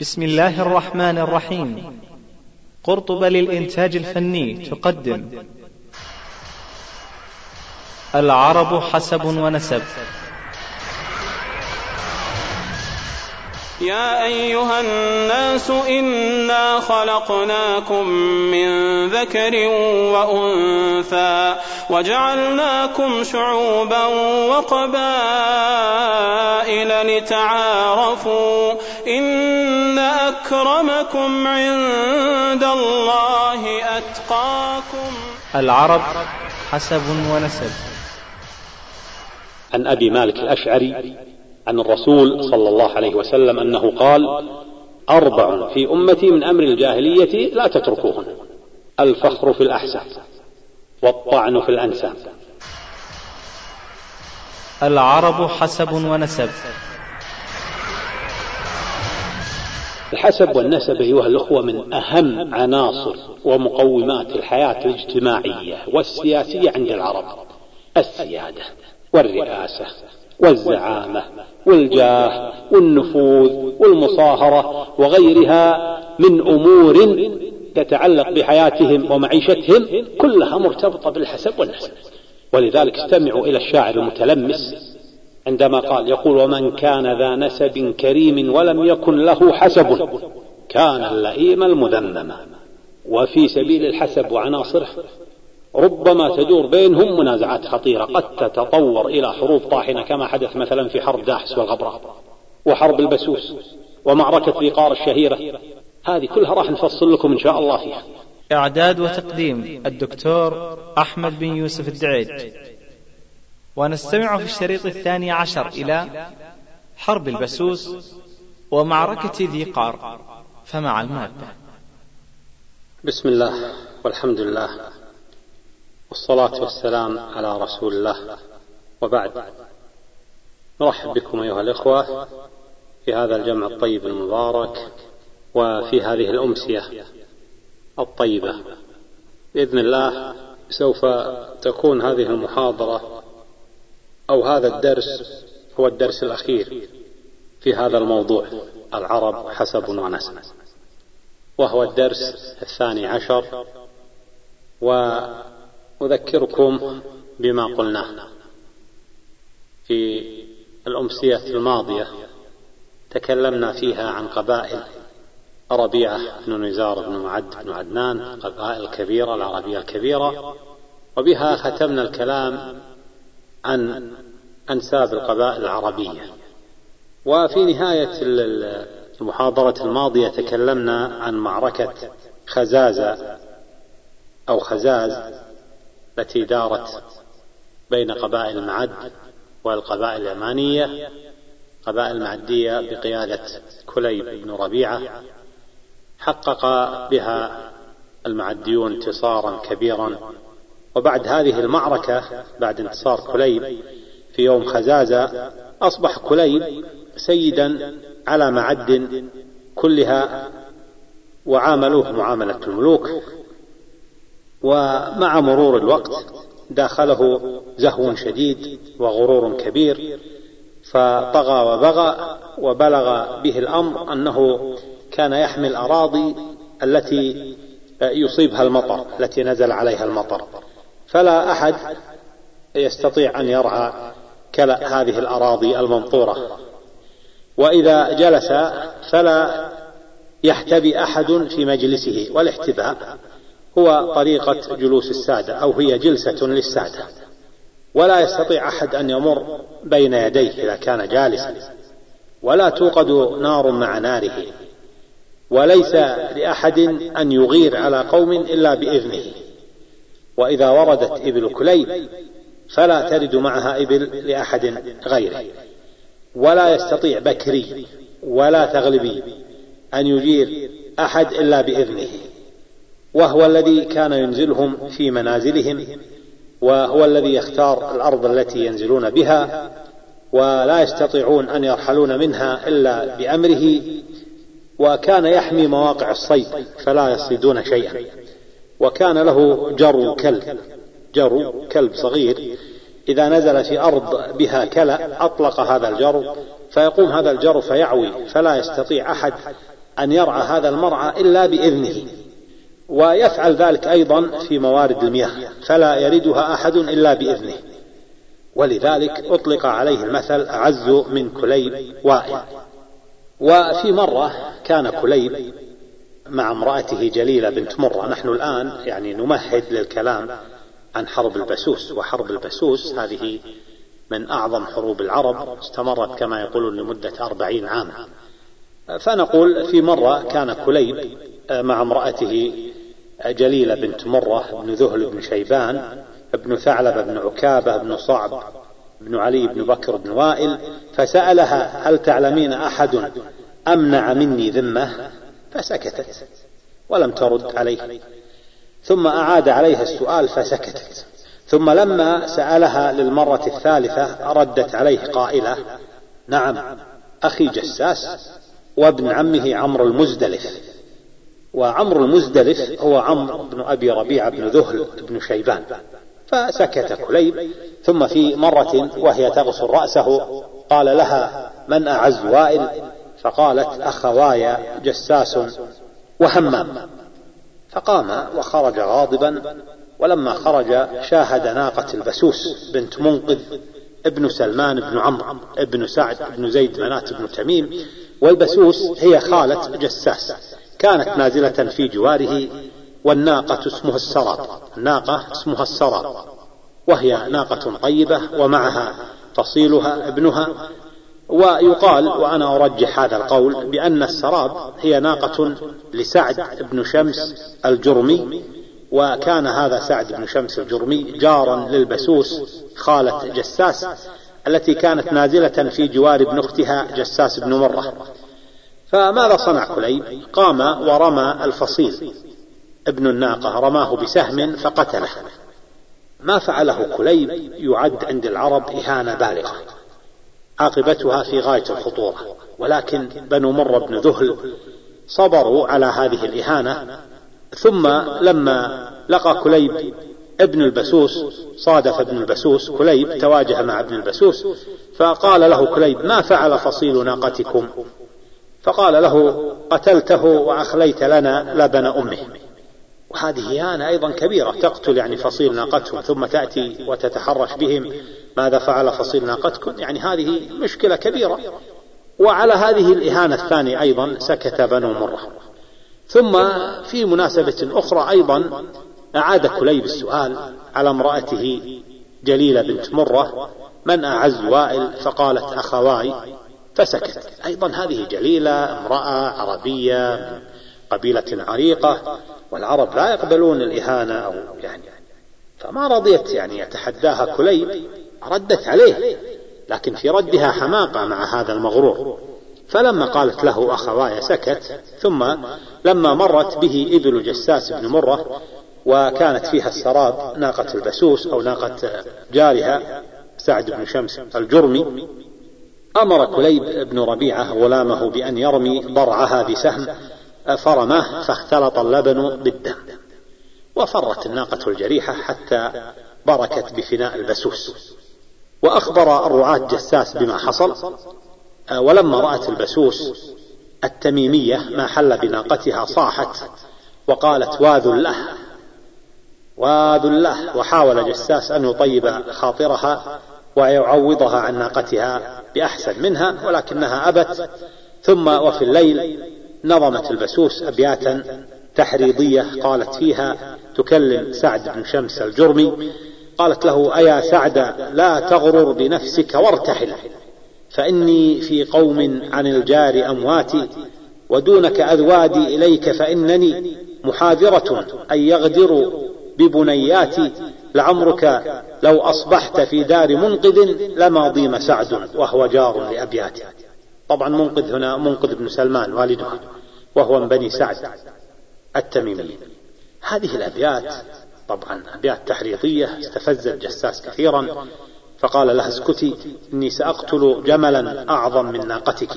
بسم الله الرحمن الرحيم. قرطبة للإنتاج الفني تقدم. العرب حسب ونسب. يا أيها الناس إنا خلقناكم من ذكر وأنثى وجعلناكم شعوبا وقبائل لتعارفوا إن أكرمكم عند الله أتقاكم. العرب حسب ونسب. عن أبي مالك الأشعري عن الرسول صلى الله عليه وسلم أنه قال أربع في أمتي من أمر الجاهلية لا تتركوهن الفخر في الأحساب والطعن في الأنساب. العرب حسب ونسب. الحسب والنسب أيها الأخوة من أهم عناصر ومقومات الحياة الاجتماعية والسياسية عند العرب السيادة والرئاسة. والزعامة والجاه والنفوذ والمصاهرة وغيرها من أمور تتعلق بحياتهم ومعيشتهم كلها مرتبطة بالحسب والنسب ولذلك استمعوا إلى الشاعر المتلمس عندما قال يقول ومن كان ذا نسب كريم ولم يكن له حسب كان اللئيم المذمم. وفي سبيل الحسب وعناصره ربما تدور بينهم منازعات خطيرة. قد تتطور إلى حروب طاحنة كما حدث مثلا في حرب داحس والغبراء وحرب البسوس ومعركة ذي قار الشهيرة. هذه كلها راح نفصل لكم إن شاء الله فيها. إعداد وتقديم الدكتور أحمد بن يوسف الدعيج ونستمع في الشريط الثاني عشر إلى حرب البسوس ومعركة ذي قار. فمع المادة. بسم الله والحمد لله. والصلاة والسلام على رسول الله. وبعد نرحب بكم أيها الإخوة في هذا الجمع الطيب المبارك وفي هذه الأمسية الطيبة. بإذن الله سوف تكون هذه المحاضرة أو هذا الدرس هو الدرس الأخير في هذا الموضوع العرب حسب ونسب وهو الدرس الثاني عشر وأذكركم بما قلناه في الأمسية الماضية. تكلمنا فيها عن قبائل. ربيعة بن نزار بن معد بن عدنان قبائل كبيرة العربية الكبيرة. وبها ختمنا الكلام عن أنساب القبائل العربية. وفي نهاية المحاضرة الماضية تكلمنا عن معركة خزازة أو خزاز. التي دارت بين قبائل معد والقبائل اليمانية. قبائل معدية بقيادة كليب بن ربيعة حقق بها المعديون انتصارا كبيرا. وبعد هذه المعركة بعد انتصار كليب في يوم خزازة أصبح كليب سيدا على معد كلها وعاملوه معاملة الملوك. ومع مرور الوقت داخله زهو شديد وغرور كبير فطغى وبغى وبلغ به الأمر أنه كان يحمي الأراضي التي يصيبها المطر التي نزل عليها المطر. فلا أحد يستطيع أن يرعى كلا هذه الأراضي الممطورة وإذا جلس فلا يحتبي أحد في مجلسه والاحتباء هو طريقة جلوس السادة أو هي جلسة للسادة. ولا يستطيع أحد أن يمر بين يديه إذا كان جالسا. ولا توقد نار مع ناره. وليس لأحد أن يغير على قوم إلا بإذنه. وإذا وردت إبل كليب فلا ترد معها إبل لأحد غيره. ولا يستطيع بكري ولا تغلبي أن يجير أحد إلا بإذنه. وهو الذي كان ينزلهم في منازلهم وهو الذي يختار الأرض التي ينزلون بها ولا يستطيعون أن يرحلون منها إلا بأمره وكان يحمي مواقع الصيد فلا يصيدون شيئا. وكان له جرو كلب جرو كلب صغير إذا نزل في أرض بها كلأ أطلق هذا الجرو فيقوم هذا الجرو فيعوي فلا يستطيع أحد أن يرعى هذا المرعى إلا بإذنه. ويفعل ذلك أيضا في موارد المياه فلا يردها أحد إلا بإذنه. ولذلك أطلق عليه المثل أعز من كليب وائل وفي مرة كان كليب مع امرأته جليلة بنت مرة. نحن الآن يعني نمهد للكلام عن حرب البسوس وحرب البسوس هذه من أعظم حروب العرب استمرت كما يقولون لمدة أربعين عاما. فنقول في مرة كان كليب مع امرأته جليلة بنت مرة بن ذهل بن شيبان بن ثعلبة بن عكابة بن صعب بن علي بن بكر بن وائل فسألها هل تعلمين أحد أمنع مني ذمة؟ فسكتت ولم ترد عليه. ثم أعاد عليها السؤال فسكتت. ثم لما سألها للمرة الثالثة ردت عليه قائلة نعم أخي جساس وابن عمه عمرو المزدلف. وعمرو المزدلف هو عمرو بن أبي ربيعة بن ذهل بن شيبان. فسكت كليب ثم في مرة وهي تغسل رأسه قال لها من أعز وائل؟ فقالت أخواي جساس وهمام. فقام وخرج غاضبا ولما خرج شاهد ناقة البسوس بنت منقذ ابن سلمان بن عمرو ابن سعد بن زيد منات بن تميم والبسوس هي خالة جساس. كانت نازلة في جواره والناقة اسمها السراب. الناقة اسمها السراب. وهي ناقة طيبة ومعها فصيلها ابنها ويقال وأنا أرجح هذا القول بأن السراب هي ناقة لسعد بن شمس الجرمي وكان هذا سعد بن شمس الجرمي جارا للبسوس خالة جساس التي كانت نازلة في جوار ابن أختها جساس بن مرة. فماذا صنع كليب قام ورمى الفصيل. ابن الناقة رماه بسهم فقتله. ما فعله كليب يعد عند العرب إهانة بالغة. عاقبتها في غاية الخطورة. ولكن بنو مرة بن ذهل صبروا على هذه الإهانة. ثم لما لقى كليب ابن البسوس صادف ابن البسوس كليب تواجه مع ابن البسوس فقال له كليب ما فعل فصيل ناقتكم؟ فقال له قتلته وأخليت لنا لبن أمه. وهذه إهانة أيضا كبيرة تقتل يعني فصيل ناقتهم ثم تأتي وتتحرش بهم ماذا فعل فصيل ناقتكم. يعني هذه مشكلة كبيرة. وعلى هذه الإهانة الثانية أيضا سكت بنو مرة. ثم في مناسبة أخرى أيضا أعاد كليب السؤال على امرأته جليلة بنت مرة من أعز وائل؟ فقالت أخواي. فسكت. أيضا هذه جليلة امرأة عربية من قبيلة عريقة والعرب لا يقبلون الإهانة أو يعني فما رضيت يعني يتحداها كليب ردت عليه لكن في ردها حماقة مع هذا المغرور. فلما قالت له أخواي سكت ثم لما مرت به إبل جساس بن مرة وكانت فيها السراب ناقة البسوس أو ناقة جارها سعد بن شمس الجرمي أمر كليب بن ربيعة غلامه بأن يرمي ضرعها بسهم فرماه فاختلط اللبن بالدم وفرت الناقة الجريحة حتى بركت بفناء البسوس. وأخبر الرعاة جساس بما حصل ولما رأت البسوس التميمية ما حل بناقتها صاحت وقالت واذ الله واذ الله. وحاول جساس أن يطيب خاطرها ويعوضها عن ناقتها بأحسن منها ولكنها أبت. ثم وفي الليل نظمت البسوس أبياتا تحريضية قالت فيها تكلم سعد بن شمس الجرمي قالت له أيا سعد لا تغرر بنفسك وارتحل فإني في قوم عن الجار أمواتي ودونك أذوادي إليك فإنني محاذرة أن يغدروا ببنياتي لعمرك لو أصبحت في دار منقذ لما ضيم سعد وهو جار لأبياته. طبعا منقذ هنا منقذ بن سلمان والدها وهو من بني سعد التميمي. هذه الأبيات طبعا أبيات تحريضية استفزت جساس كثيرا فقال لها اسكتي إني سأقتل جملا أعظم من ناقتك.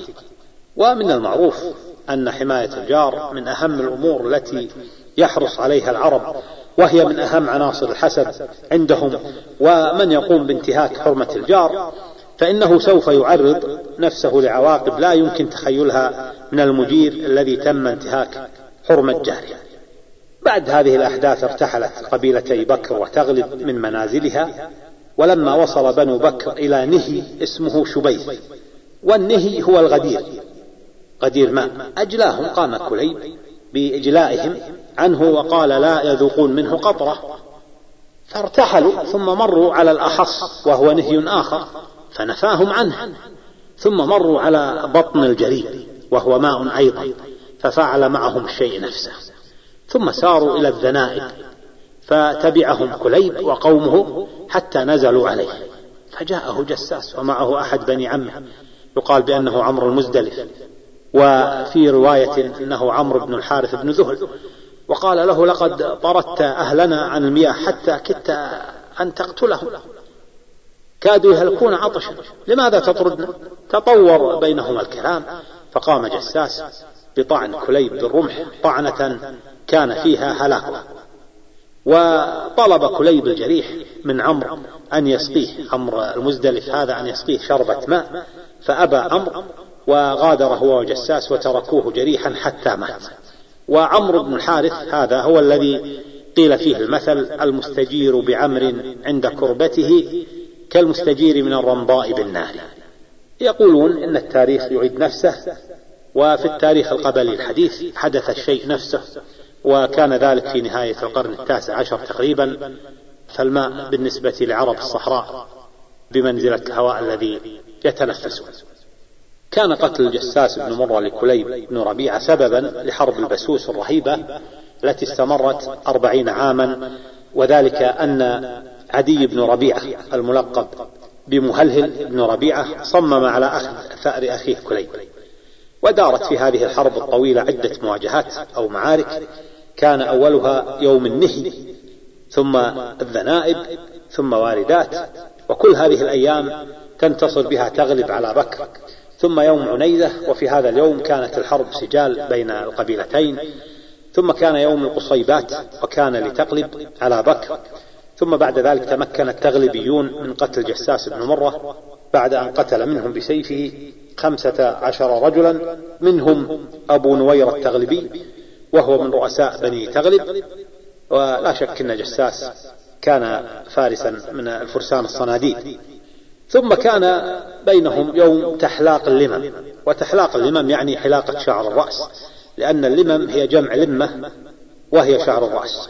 ومن المعروف أن حماية الجار من أهم الأمور التي يحرص عليها العرب وهي من أهم عناصر الحسب عندهم. ومن يقوم بانتهاك حرمة الجار فإنه سوف يعرض نفسه لعواقب لا يمكن تخيلها من المدير الذي تم انتهاك حرمة جاره بعد هذه الأحداث ارتحلت قبيلتي بكر وتغلب من منازلها ولما وصل بنو بكر إلى نهي اسمه شبيث والنهي هو الغدير. غدير ماء أجلاهم قام كليب بإجلائهم عنه وقال لا يذوقون منه قطرة. فارتحلوا ثم مروا على الأحص وهو نهي آخر فنفاهم عنه. ثم مروا على بطن الجريد وهو ماء أيضا ففعل معهم الشيء نفسه. ثم ساروا إلى الذنائب فتبعهم كليب وقومه حتى نزلوا عليه. فجاءه جساس ومعه أحد بني عمه يقال بأنه عمرو المزدلف. وفي رواية أنه عمرو بن الحارث بن ذهل وقال له لقد طردت أهلنا عن المياه حتى كدت أن تقتلهم. كادوا يهلكون عطشا. لماذا تطردنا؟ تطور بينهما الكلام. فقام جساس بطعن كليب بالرمح طعنة كان فيها هلاكه وطلب كليب الجريح من عمرو أن يسقيه. عمرو المزدلف هذا أن يسقيه شربة ماء. فأبى عمرو وغادر هو وجساس وتركوه جريحا حتى مات. وعمرو بن الحارث هذا هو الذي قيل فيه المثل المستجير بعمر عند كربته كالمستجير من الرمضاء بالنار. يقولون إن التاريخ يعيد نفسه وفي التاريخ القبلي الحديث حدث الشيء نفسه وكان ذلك في نهاية القرن التاسع عشر تقريبا فالماء بالنسبة لعرب الصحراء بمنزلة الهواء الذي يتنفسون كان قتل الجساس بن مرة لكليب بن ربيعة سببا لحرب البسوس الرهيبة التي استمرت أربعين عاما وذلك أن عدي بن ربيعة الملقب بمهلهل بن ربيعة صمم على أخذ ثأر أخيه كليب. ودارت في هذه الحرب الطويلة عدة مواجهات أو معارك. كان أولها يوم النهي ثم الذنائب ثم واردات. وكل هذه الأيام تنتصر بها تغلب على بكر. ثم يوم عنيزة وفي هذا اليوم كانت الحرب سجال بين القبيلتين ثم كان يوم القصيبات وكان لتقلب على بكر ثم بعد ذلك تمكن التغلبيون من قتل جساس بن مرة بعد أن قتل منهم بسيفه خمسة عشر رجلا منهم أبو نوير التغلبي وهو من رؤساء بني تغلب. ولا شك أن جساس كان فارسا من الفرسان الصناديد. ثم كان بينهم يوم تحلاق اللمم. وتحلاق اللمم يعني حلاقة شعر الرأس لأن اللمم هي جمع لمة وهي شعر الرأس.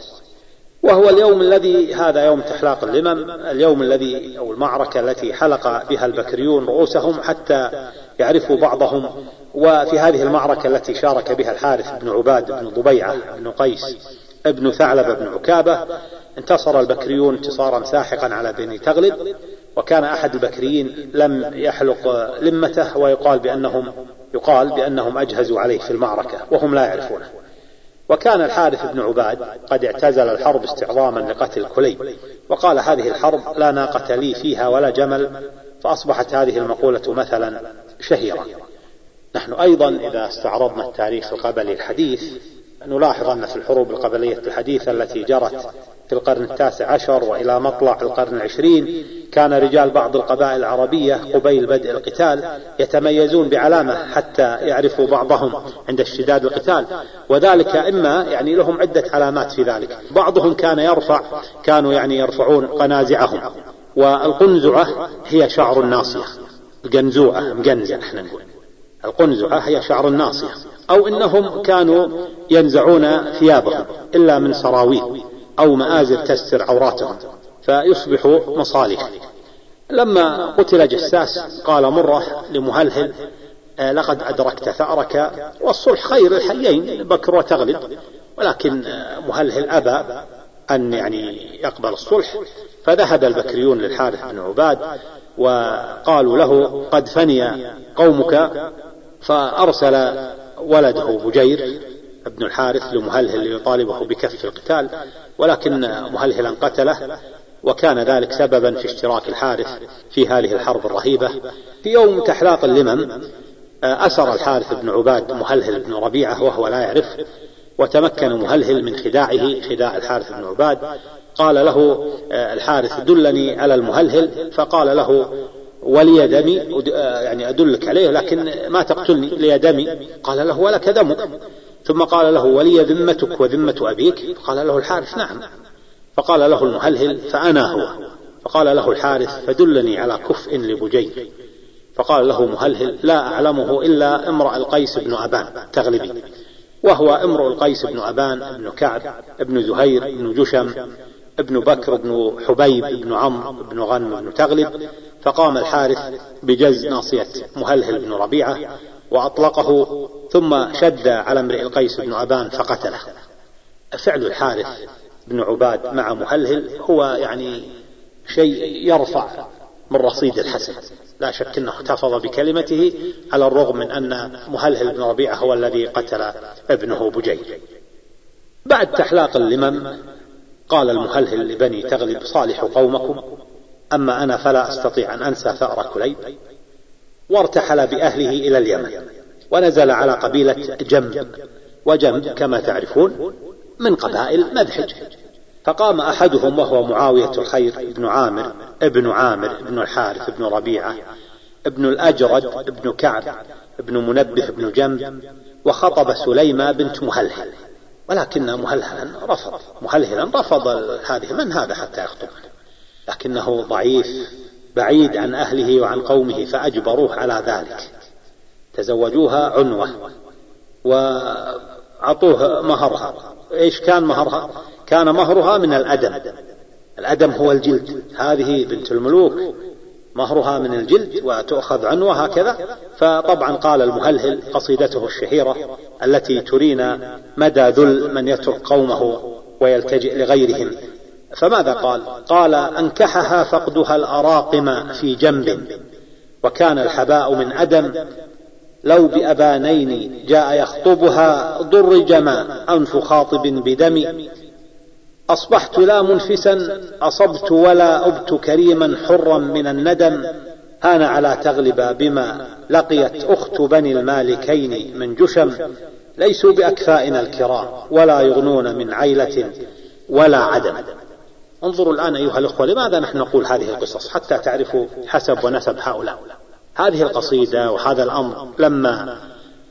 وهو اليوم الذي هذا يوم تحلاق اللمم اليوم الذي أو المعركة التي حلق بها البكريون رؤوسهم حتى يعرفوا بعضهم. وفي هذه المعركة التي شارك بها الحارث بن عباد بن ضبيعة بن قيس ابن ثعلبة بن عكابة انتصر البكريون انتصارا ساحقا على بني تغلب. وكان أحد البكريين لم يحلق لمته ويقال بأنهم يقال بأنهم أجهزوا عليه في المعركة وهم لا يعرفونه. وكان الحارث بن عباد قد اعتزل الحرب استعظاما لقتل كليب وقال هذه الحرب لا ناقة لي فيها ولا جمل فأصبحت هذه المقولة مثلا شهيرة. نحن أيضا إذا استعرضنا التاريخ القبلي الحديث نلاحظ أن في الحروب القبلية الحديثة التي جرت في القرن التاسع عشر وإلى مطلع القرن العشرين كان رجال بعض القبائل العربية قبيل بدء القتال يتميزون بعلامة حتى يعرفوا بعضهم عند اشتداد القتال. وذلك إما يعني لهم عدة علامات في ذلك. بعضهم كان يرفع كانوا يعني يرفعون قنازعهم. والقنزعة هي شعر الناصية. القنزوعة مقنزع إحنا نقول. القنزعة هي شعر الناصية أو إنهم كانوا ينزعون ثيابهم إلا من سراويل أو مآزر تستر عوراتهم فيصبحوا مصالح. لما قتل جساس قال مرة لمهلهل آه، لقد أدركت ثأرك والصلح خير الحيين بكر وتغلب. ولكن آه، مهلهل أبى أن يعني يقبل الصلح فذهب البكريون للحارث بن عباد وقالوا له قد فني قومك فأرسل ولده بجير ابن الحارث لمهلهل ليطالبه بكف القتال ولكن مهلهلا قتله وكان ذلك سببا في اشتراك الحارث في هذه الحرب الرهيبة. في يوم تحلاق اللمم أسر الحارث بن عباد مهلهل بن ربيعة وهو لا يعرف وتمكن مهلهل من خداعه خداع الحارث بن عباد. قال له الحارث دلني على المهلهل. فقال له ولي دمي يعني أدلك عليه لكن ما تقتلني لي دمي قال له ولك دمك ثم قال له ولي ذمتك وذمة أبيك؟ قال له الحارث نعم. فقال له المهلهل فأنا هو. فقال له الحارث فدلني على كفء لبجي. فقال له مهلهل لا أعلمه إلا امرأ القيس بن أبان تغلبي. وهو امرؤ القيس بن أبان بن كعب بن زهير بن جشم ابن بكر بن حبيب بن عمرو بن غنم بن تغلب. فقام الحارث بجز ناصية مهلهل بن ربيعة وأطلقه ثم شد على امرئ القيس بن أبان فقتله. فعل الحارث بن عباد مع مهلهل هو يعني شيء يرفع من رصيد الحسن. لا شك أنه احتفظ بكلمته على الرغم من أن مهلهل بن ربيعة هو الذي قتل ابنه بجير بعد تحلاق اللمم قال المهلهل لبني تغلب صالحوا قومكم أما أنا فلا أستطيع أن أنسى ثأر كليب وارتحل بأهله إلى اليمن ونزل على قبيلة جنب وجنب كما تعرفون من قبائل مدحج. فقام أحدهم وهو معاوية الخير بن عامر ابن عامر بن الحارث بن ربيعة ابن الأجرد ابن كعب ابن منبه بن جنب وخطب سليمة بنت مهلهل. ولكن مهلهلا رفض مهلهلا رفض هذه من هذا حتى يخطب؟ لكنه ضعيف بعيد عن أهله وعن قومه فأجبروه على ذلك. تزوجوها عنوة وأعطوه مهرها. إيش كان مهرها؟ كان مهرها من الأدم. الأدم هو الجلد. هذه بنت الملوك. مهرها من الجلد وتؤخذ عنوة هكذا. فطبعا قال المهلهل قصيدته الشهيرة التي ترينا مدى ذل من يترك قومه ويلتجئ لغيرهم. فماذا قال؟ قال أنكحها فقدها الأراقم في جنب. وكان الحباء من أدم لو بأبانين جاء يخطبها ضرج ما أنف خاطب بدم. أصبحت لا منفسا أصبت ولا أبت كريما حرا من الندم. هان على تغلب بما لقيت أخت بني المالكين من جشم. ليسوا بأكفائنا الكرام ولا يغنون من عيلة ولا عدم. انظروا الآن أيها الأخوة لماذا نحن نقول هذه القصص؟ حتى تعرفوا حسب ونسب هؤلاء. هذه القصيدة وهذا الأمر لما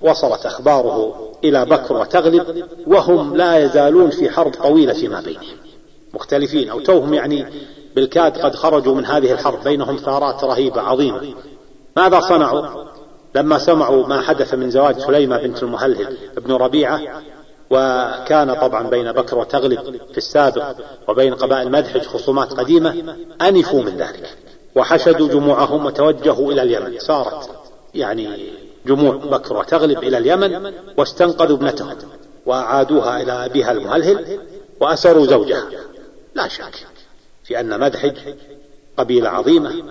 وصلت أخباره إلى بكر وتغلب وهم لا يزالون في حرب طويلة فيما بينهم. مختلفين أو توهم يعني بالكاد قد خرجوا من هذه الحرب بينهم ثارات رهيبة عظيمة. ماذا صنعوا؟ لما سمعوا ما حدث من زواج سليمة بنت المهلهل ابن ربيعة وكان طبعا بين بكر وتغلب في السابق وبين قبائل مدحج خصومات قديمة أنفوا من ذلك وحشدوا جموعهم وتوجهوا إلى اليمن. صارت يعني جموع بكر وتغلب إلى اليمن واستنقذوا ابنتهم وأعادوها إلى أبيها المهلهل وأسروا زوجها. لا شك في أن مدحج قبيلة عظيمة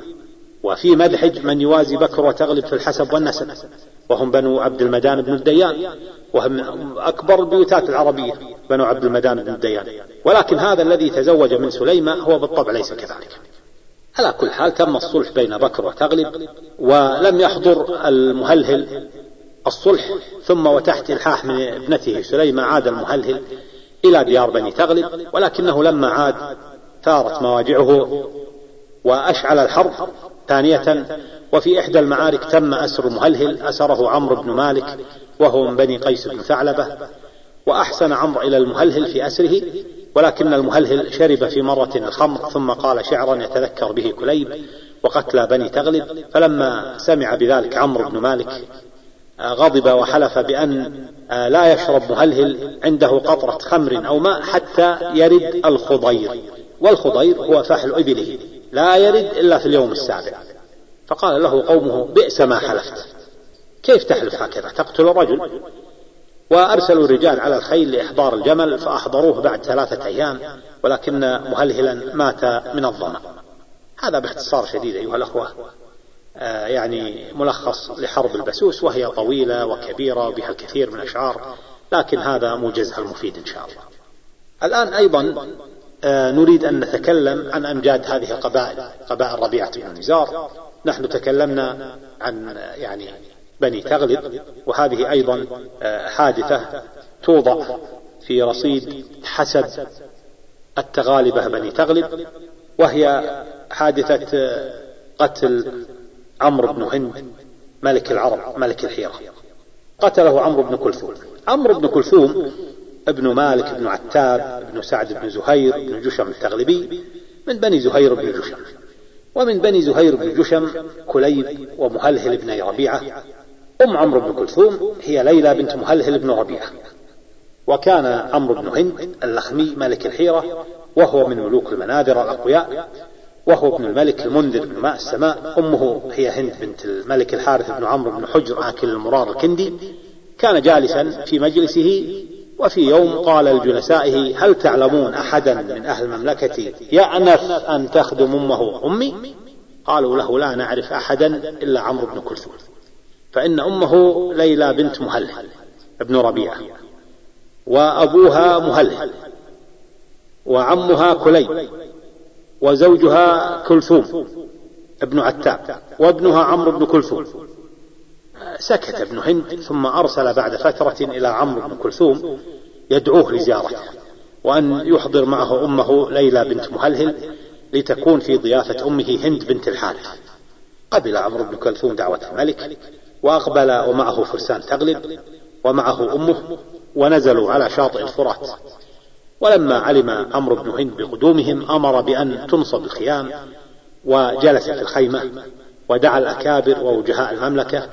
وفي مدحج من يوازي بكر وتغلب في الحسب والنسب وهم بنو عبد المدان بن الديان. وهم أكبر البيوتات العربية بنو عبد المدان بن الديان. ولكن هذا الذي تزوج من سليمة هو بالطبع ليس كذلك. على كل حال تم الصلح بين بكر وتغلب ولم يحضر المهلهل الصلح ثم وتحت الحاح من ابنته سليمة عاد المهلهل إلى ديار بني تغلب ولكنه لما عاد ثارت مواجعه وأشعل الحرب ثانية وفي إحدى المعارك تم أسر مهلهل أسره عمرو بن مالك وهو من بني قيس بن ثعلبة وأحسن عمرو إلى المهلهل في أسره ولكن المهلهل شرب في مرة الخمر ثم قال شعرا يتذكر به كليب وقتل بني تغلب فلما سمع بذلك عمرو بن مالك غضب وحلف بأن لا يشرب مهلهل عنده قطرة خمر أو ماء حتى يرد الخضير والخضير هو فحل إبله لا يرد إلا في اليوم السابع. فقال له قومه بئس ما حلفت. كيف تحلف هكذا؟ تقتل الرجل. وأرسلوا رجال على الخيل لإحضار الجمل فأحضروه بعد ثلاثة أيام ولكن مهلهلا مات من الظمأ هذا باختصار شديد أيها الأخوة. آه يعني ملخص لحرب البسوس وهي طويلة وكبيرة وبها الكثير من الأشعار لكن هذا موجزها المفيد إن شاء الله. الآن أيضا آه نريد أن نتكلم عن أمجاد هذه القبائل قبائل ربيعة بن نزار. نحن تكلمنا عن يعني بني تغلب وهذه أيضا آه، حادثة توضع في رصيد حسد التغالبة بني تغلب وهي حادثة آه، قتل عمرو بن هند ملك العرب ملك الحيرة. قتله عمرو بن كلثوم. عمرو بن كلثوم ابن مالك بن عتاب بن سعد بن زهير بن جشم التغلبي من بني زهير بن جشم. ومن بني زهير بن جشم كليب ومهلهل بن ربيعة أم عمرو بن كلثوم هي ليلى بنت مهلهل بن ربيعة. وكان عمرو بن هند اللخمي ملك الحيرة وهو من ملوك المنابر الأقوياء وهو ابن الملك المنذر بن ماء السماء أمه هي هند بنت الملك الحارث بن عمرو بن حجر آكل المرار الكندي. كان جالسا في مجلسه وفي يوم قال لجلسائه هل تعلمون أحدا من أهل المملكة يأنف أن تخدم أمه أمي قالوا له لا نعرف أحدا إلا عمرو بن كلثوم. فإن أمه ليلى بنت مهلهل ابن ربيعة وأبوها مهلهل وعمها كليب وزوجها كلثوم ابن عتاب وابنها عمرو بن كلثوم. سكت ابن هند ثم أرسل بعد فترة إلى عمرو بن كلثوم يدعوه لزيارته وأن يحضر معه أمه ليلى بنت مهلهل لتكون في ضيافة أمه هند بنت الحارث. قبل عمرو بن كلثوم دعوة الملك وأقبل ومعه فرسان تغلب ومعه أمه ونزلوا على شاطئ الفرات. ولما علم عمرو بن هند بقدومهم أمر بأن تنصب الخيام وجلس في الخيمة ودعا الأكابر ووجهاء المملكة.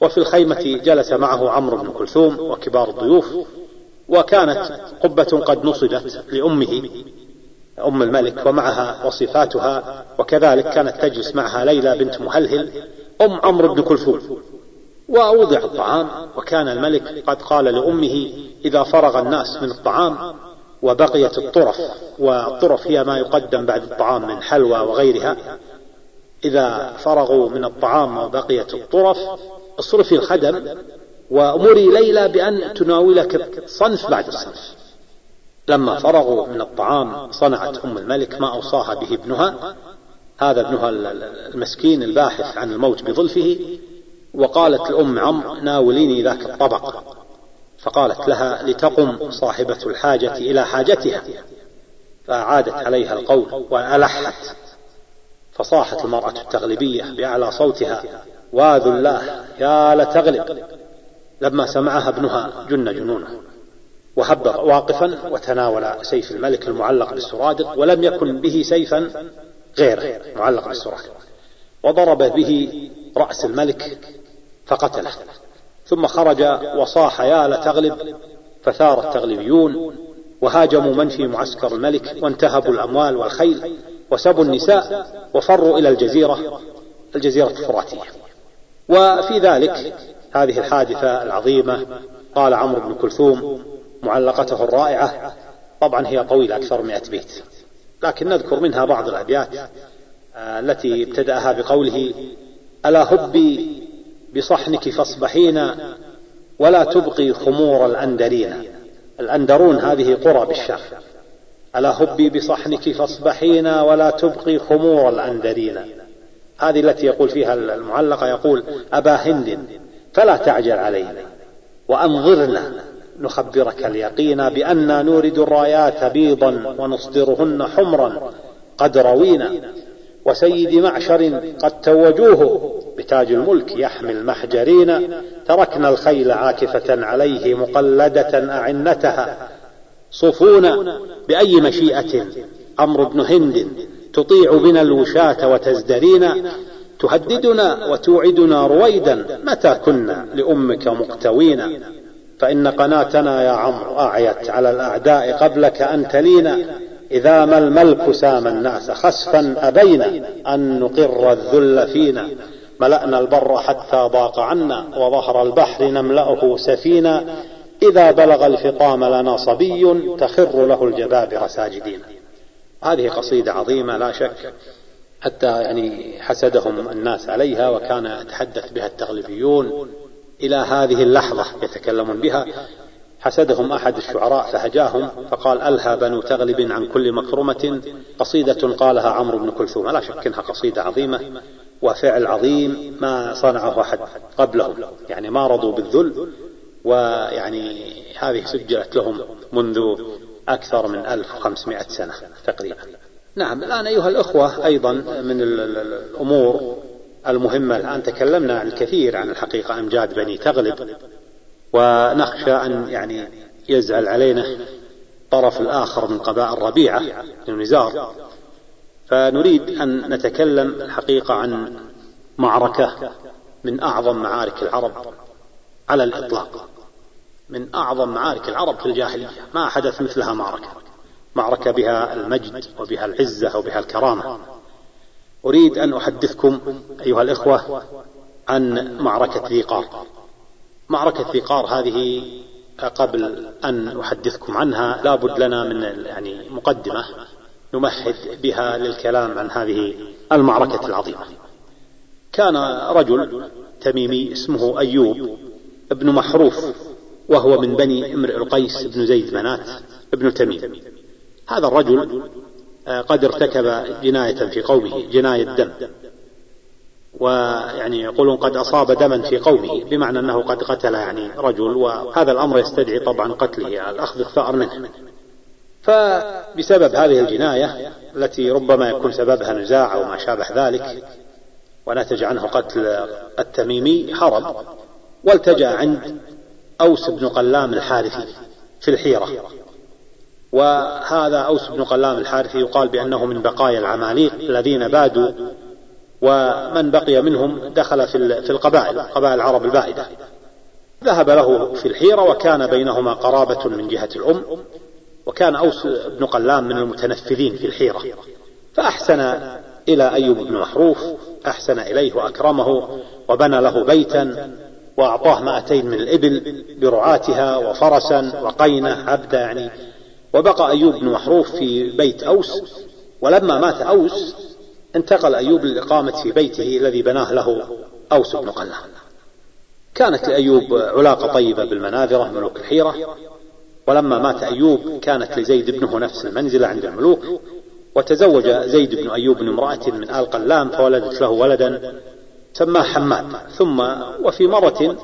وفي الخيمة جلس معه عمرو بن كلثوم وكبار الضيوف وكانت قبة قد نصبت لأمه أم الملك ومعها وصفاتها وكذلك كانت تجلس معها ليلى بنت مهلهل أم عمرو بن كلثوم. ووضع الطعام وكان الملك قد قال لأمه إذا فرغ الناس من الطعام وبقيت الطرف والطرف هي ما يقدم بعد الطعام من حلوى وغيرها إذا فرغوا من الطعام وبقيت الطرف اصرفي الخدم وأمري ليلى بأن تناولك صنف بعد الصنف. لما فرغوا من الطعام صنعت أم الملك ما أوصاها به ابنها هذا ابنها المسكين الباحث عن الموت بظلفه وقالت لأم عمرو ناوليني ذاك الطبق. فقالت لها لتقم صاحبة الحاجة إلى حاجتها. فأعادت عليها القول وألحت. فصاحت المرأة التغلبية بأعلى صوتها واذ الله يا لتغلب. لما سمعها ابنها جن جنونه. وهب واقفا وتناول سيف الملك المعلق بالسرادق ولم يكن به سيفا غيره معلق بالسرادق وضرب به رأس الملك فقتله. ثم خرج وصاح يا لتغلب فثار التغلبيون وهاجموا من في معسكر الملك وانتهبوا الأموال والخيل وسبوا النساء وفروا إلى الجزيرة الجزيرة الفراتية. وفي ذلك هذه الحادثة العظيمة قال عمرو بن كلثوم معلقته الرائعة طبعا هي طويلة أكثر من مئة بيت. لكن نذكر منها بعض الأبيات آه، التي ابتدأها بقوله ألا هبي بصحنك فاصبحين ولا تبقي خمور الأندرين الأندرون هذه قرى بالشام ألا هبي بصحنك فاصبحين ولا تبقي خمور الأندرين هذه التي يقول فيها المعلقة يقول أبا هند فلا تعجل علينا وأنظرنا نخبرك اليقين بأننا نورد الرايات بيضا ونصدرهن حمرا قد روينا. وسيد معشر قد توجوه بتاج الملك يحمي المحجرين تركنا الخيل عاكفة عليه مقلدة أعنتها. صفونا بأي مشيئة؟ أمر بن هند. تطيع بنا الوشاة وتزدرينا تهددنا وتوعدنا رويدا. متى كنا لأمك مقتوينا؟ فإن قناتنا يا عمرو أعيت على الأعداء قبلك أن تلينا. إذا ما الملك سام الناس خسفا أبينا أن نقر الذل فينا. ملأنا البر حتى ضاق عنا وظهر البحر نملأه سفينا. إذا بلغ الفطام لنا صبي تخر له الجبابر ساجدين. هذه قصيدة عظيمة لا شك حتى يعني حسدهم الناس عليها وكان يتحدث بها التغلبيون. إلى هذه اللحظة يتكلمون بها. حسدهم أحد الشعراء فهجاهم فقال ألهى بنو تغلب عن كل مكرمة. قصيدة قالها عمرو بن كلثوم لا شك أنها قصيدة عظيمة. وفعل عظيم ما صنعه أحد قبلهم يعني ما رضوا بالذل ويعني هذه سجلت لهم منذ أكثر من 1500 سنة تقريبا. نعم الآن أيها الأخوة أيضا من الأمور المهمة الآن تكلمنا عن الكثير عن الحقيقة أمجاد بني تغلب. ونخشى أن يعني يزعل علينا الطرف الآخر من قبائل ربيعة بن نزار. فنريد أن نتكلم الحقيقة عن معركة من أعظم معارك العرب على الإطلاق. من أعظم معارك العرب في الجاهلية. ما حدث مثلها معركة. معركة بها المجد وبها العزة وبها الكرامة. أريد أن أحدثكم أيها الإخوة عن معركة ذي قار معركة ذي قار هذه قبل أن أحدثكم عنها لابد لنا من يعني مقدمة نمهد بها للكلام عن هذه المعركة العظيمة. كان رجل تميمي اسمه أيوب ابن محروف وهو من بني امرئ القيس بن زيد منات ابن تميم. هذا الرجل آه، قد ارتكب جناية في قومه جناية دم. ويعني يقولون قد أصاب دما في قومه بمعنى أنه قد قتل يعني رجل وهذا الأمر يستدعي طبعا قتله الأخذ الثأر منه. فبسبب هذه الجناية التي ربما يكون سببها نزاع أو ما شابه ذلك ونتج عنه قتل التميمي هرب والتجأ عند أوس بن قلام الحارثي في الحيرة. وهذا أوس بن قلام الحارثي يقال بأنه من بقايا العماليق الذين بادوا ومن بقي منهم دخل في القبائل قبائل العرب البائدة ذهب له في الحيرة وكان بينهما قرابة من جهة الأم وكان أوس بن قلام من المتنفذين في الحيرة. فأحسن إلى أيوب بن محروف أحسن إليه وأكرمه وبنى له بيتا وأعطاه مائتين من الإبل برعاتها وفرسا وقينة عبدا يعني وبقى أيوب بن محروف في بيت أوس ولما مات أوس انتقل أيوب للإقامة في بيته الذي بناه له أوس بن قلام كانت لأيوب علاقة طيبة بالمناذرة ملوك الحيرة ولما مات أيوب كانت لزيد ابنه نفس المنزلة عند الملوك وتزوج زيد بن أيوب من امرأة من آل قلام فولدت له ولدا سماه حماد. ثم وفي مرة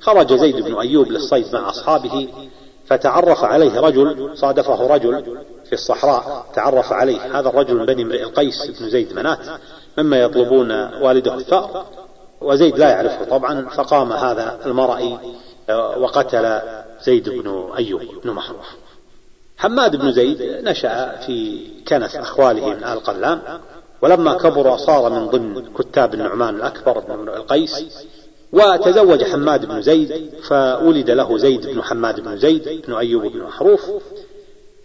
خرج زيد بن أيوب للصيد مع أصحابه فتعرف عليه رجل صادفه رجل في الصحراء تعرف عليه هذا الرجل من بني امرئ القيس بن زيد منات مما يطلبون والده الثأر وزيد لا يعرفه طبعا فقام هذا المرأي وقتل زيد بن أيوب بن محروف حماد بن زيد نشأ في كنف أخواله من آل قلام ولما كبر صار من ضمن كتاب النعمان الأكبر بن القيس وتزوج حماد بن زيد فولد له زيد بن حماد بن زيد بن أيوب بن محروف.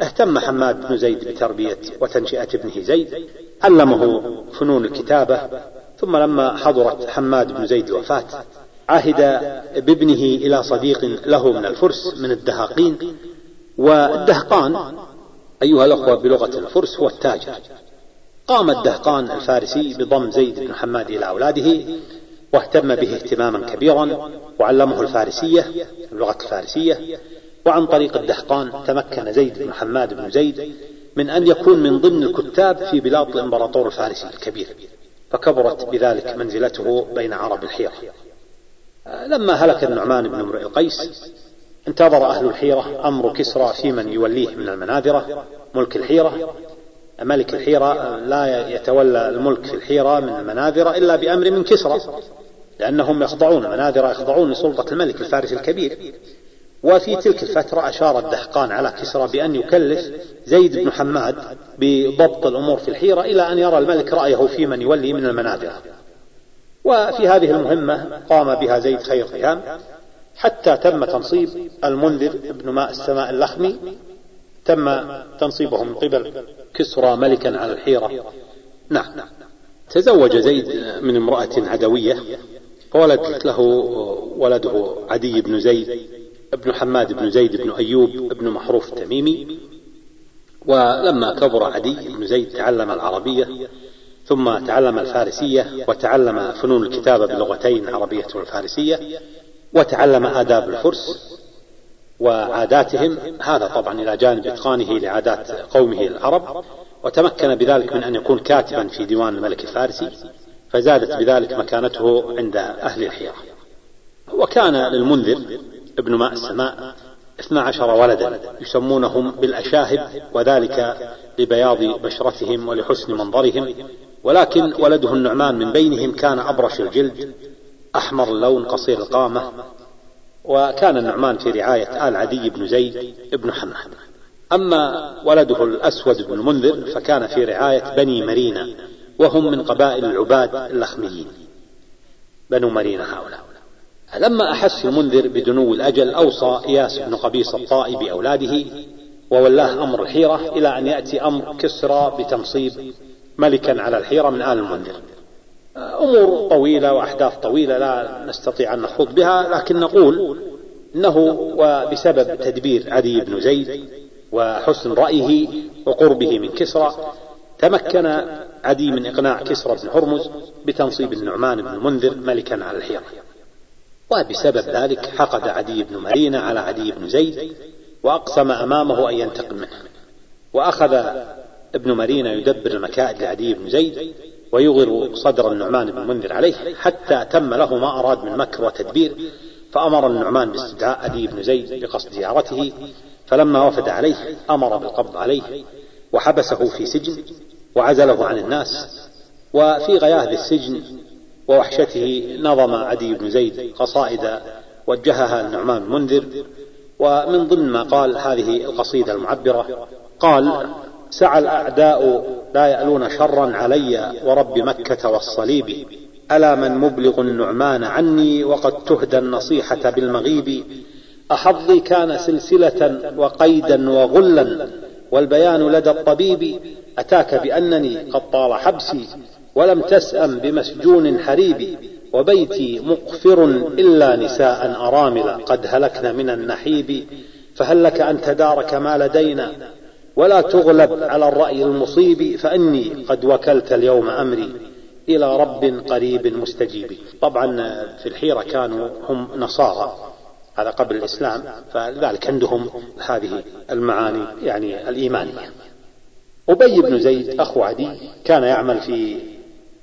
اهتم حماد بن زيد بتربية وتنشئة ابنه زيد علمه فنون الكتابة. ثم لما حضرت حماد بن زيد الوفاة عهد بابنه إلى صديق له من الفرس من الدهاقين. والدهقان أيها الأخوة بلغة الفرس هو التاجر. قام الدهقان الفارسي بضم زيد بن حماد إلى أولاده. واهتم به اهتماما كبيرا وعلمه الفارسية اللغة الفارسية وعن طريق الدهقان تمكن زيد بن حماد بن زيد من أن يكون من ضمن الكتاب في بلاد الإمبراطور الفارسي الكبير فكبرت بذلك منزلته بين عرب الحيرة. لما هلك النعمان بن امرئ القيس انتظر أهل الحيرة أمر كسرى في من يوليه من المناذرة ملك الحيرة. ملك الحيرة لا يتولى الملك في الحيرة من المناذرة إلا بأمر من كسرى. لأنهم يخضعون مناذرة يخضعون لسلطة الملك الفارس الكبير. وفي تلك الفترة أشار الدهقان على كسرى بأن يكلف زيد بن حماد بضبط الأمور في الحيرة إلى أن يرى الملك رأيه في من يولي من المناذرة. وفي هذه المهمة قام بها زيد خير قيام حتى تم تنصيب المنذر ابن ماء السماء اللخمي. تم تنصيبه من قبل كسرى ملكا على الحيرة. نعم. تزوج زيد من امرأة عدوية. فولدت له ولده عدي بن زيد ابن حماد بن زيد بن أيوب بن محروف التميمي. ولما كبر عدي بن زيد تعلم العربية ثم تعلم الفارسية وتعلم فنون الكتابة بلغتين العربية والفارسية وتعلم آداب الفرس وعاداتهم. هذا طبعا إلى جانب إتقانه لعادات قومه العرب وتمكن بذلك من أن يكون كاتبا في ديوان الملك الفارسي. فزادت بذلك مكانته عند أهل الحيرة وكان للمنذر ابن ماء السماء اثنا عشر ولدا يسمونهم بالأشاهب وذلك لبياض بشرتهم ولحسن منظرهم. ولكن ولده النعمان من بينهم كان أبرش الجلد أحمر اللون قصير القامة. وكان النعمان في رعاية آل عدي بن زيد بن حماد أما ولده الأسود بن المنذر فكان في رعاية بني مرينا وهم من قبائل العباد اللخميين بنو مرينا هؤلاء. لما أحس المنذر بدنو الأجل أوصى إياس بن قبيص الطائي بأولاده وولاه أمر الحيرة إلى أن يأتي أمر كسرى بتنصيب ملكا على الحيرة من آل المنذر. أمور طويلة وأحداث طويلة لا نستطيع أن نخوض بها لكن نقول إنه وبسبب تدبير عدي بن زيد وحسن رأيه وقربه من كسرى تمكن عدي من إقناع كسرى بن هرمز بتنصيب النعمان بن المنذر ملكا على الحيرة. وبسبب ذلك حقد عدي بن مرينة على عدي بن زيد وأقسم أمامه أن ينتقم منه. وأخذ ابن مرينة يدبر المكائد لعدي بن زيد ويغر صدر النعمان بن المنذر عليه حتى تم له ما أراد من مكر وتدبير فأمر النعمان باستدعاء عدي بن زيد بقصد زيارته فلما وفد عليه أمر بالقبض عليه وحبسه في سجن وعزله عن الناس. وفي غياهب السجن ووحشته نظم عدي بن زيد قصائد وجهها النعمان بن منذر. ومن ضمن ما قال هذه القصيدة المعبرة قال سعى الأعداء لا يألون شرا علي ورب مكة والصليب. ألا من مبلغ النعمان عني وقد تهدى النصيحة بالمغيب. أحظي كان سلسلة وقيدا وغلا والبيان لدى الطبيب أتاك بأنني قد طال حبسي ولم تسأم بمسجون حريب وبيتي مقفر إلا نساء أرامل قد هلكن من النحيب فهل لك أن تدارك ما لدينا؟ ولا تغلب على الرأي المصيب فإني قد وكلت اليوم أمري إلى رب قريب مستجيب. طبعا في الحيرة كانوا هم نصارى. هذا قبل الإسلام فلذلك عندهم هذه المعاني يعني الإيمانية. أبي بن زيد أخو عدي كان يعمل في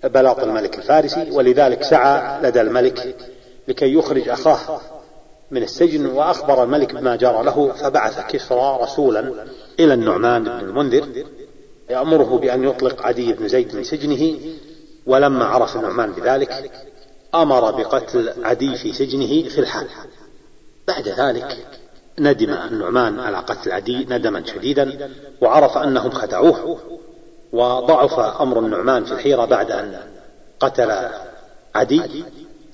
بلاط الملك الفارسي ولذلك سعى لدى الملك لكي يخرج أخاه من السجن وأخبر الملك بما جرى له فبعث كسرى رسولا إلى النعمان بن المنذر يأمره بأن يطلق عدي بن زيد من سجنه ولما عرف النعمان بذلك أمر بقتل عدي في سجنه في الحال. بعد ذلك ندم النعمان على قتل عدي ندما شديدا وعرف أنهم خدعوه وضعف أمر النعمان في الحيرة بعد أن قتل عدي.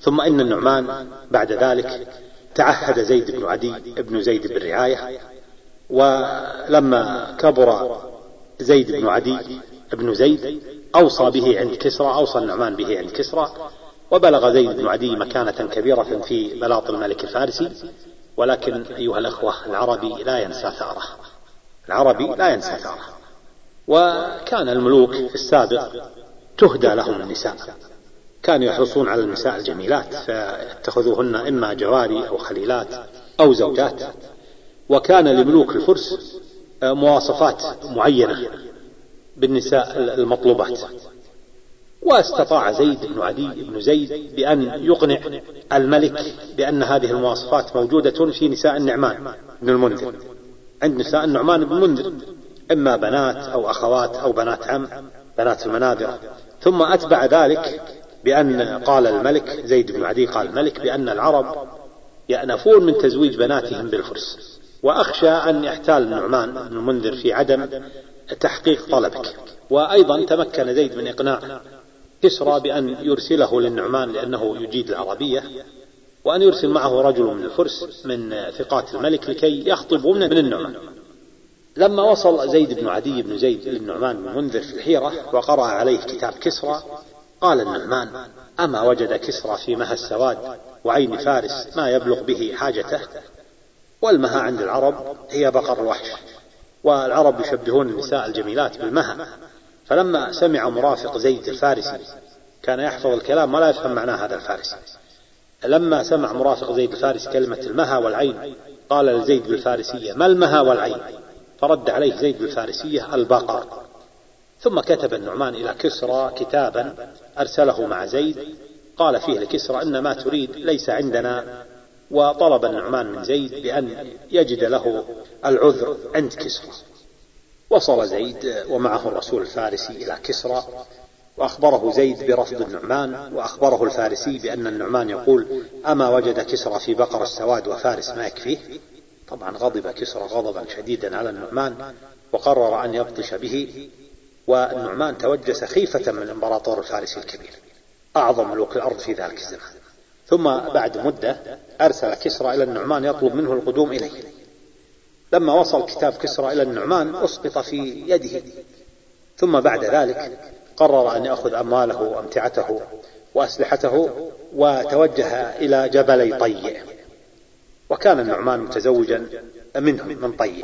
ثم إن النعمان بعد ذلك تعهد زيد بن عدي بن زيد بالرعاية ولما كبر زيد بن عدي بن زيد أوصى به عند كسرى أوصى النعمان به عند كسرى وبلغ زيد بن عدي مكانة كبيرة في بلاط الملك الفارسي ولكن أيها الأخوة العربي لا ينسى ثأره. العربي لا ينسى ثأره. وكان الملوك في السابق تهدى لهم النساء. كانوا يحرصون على النساء الجميلات فيتخذوهن إما جواري أو خليلات أو زوجات. وكان لملوك الفرس مواصفات معينة بالنساء المطلوبات. واستطاع زيد بن عدي بن زيد بأن يقنع الملك بأن هذه المواصفات موجودة في نساء النعمان بن المنذر. عند نساء النعمان بن المنذر إما بنات أو أخوات أو بنات عم بنات المنابر. ثم أتبع ذلك بأن قال الملك زيد بن عدي قال الملك بأن العرب يأنفون من تزويج بناتهم بالفرس وأخشى أن يحتال النعمان بن المنذر في عدم تحقيق طلبك. وأيضا تمكن زيد من إقناع كسرى بأن يرسله للنعمان لأنه يجيد العربية وأن يرسل معه رجل من الفرس من ثقات الملك لكي يخطبوا من النعمان. لما وصل زيد بن عدي بن زيد للنعمان بن منذر في الحيرة وقرأ عليه كتاب كسرى قال النعمان أما وجد كسرى في مها السواد وعين فارس ما يبلغ به حاجته والمها عند العرب هي بقر الوحش والعرب يشبهون النساء الجميلات بالمها. فلما سمع مرافق زيد الفارسي كان يحفظ الكلام ولا يفهم معنى هذا الفارسي لما سمع مرافق زيد الفارسي كلمة المها والعين قال لزيد بالفارسية ما المها والعين؟ فرد عليه زيد بالفارسية البقر. ثم كتب النعمان إلى كسرى كتابا أرسله مع زيد قال فيه لكسرى إن ما تريد ليس عندنا. وطلب النعمان من زيد بأن يجد له العذر عند كسرى. وصل زيد ومعه الرسول الفارسي إلى كسرى وأخبره زيد برفض النعمان وأخبره الفارسي بأن النعمان يقول أما وجد كسرى في بقر السواد وفارس ما يكفيه؟ طبعا غضب كسرى غضبا شديدا على النعمان وقرر أن يبطش به والنعمان توجس خيفة من الإمبراطور الفارسي الكبير. أعظم ملوك الأرض في ذلك الزمان. ثم بعد مدة أرسل كسرى إلى النعمان يطلب منه القدوم إليه. لما وصل كتاب كسرى إلى النعمان أسقط في يده. ثم بعد ذلك قرر أن يأخذ أمواله وأمتعته وأسلحته وتوجه إلى جبلي طي وكان النعمان متزوجا منهم من طي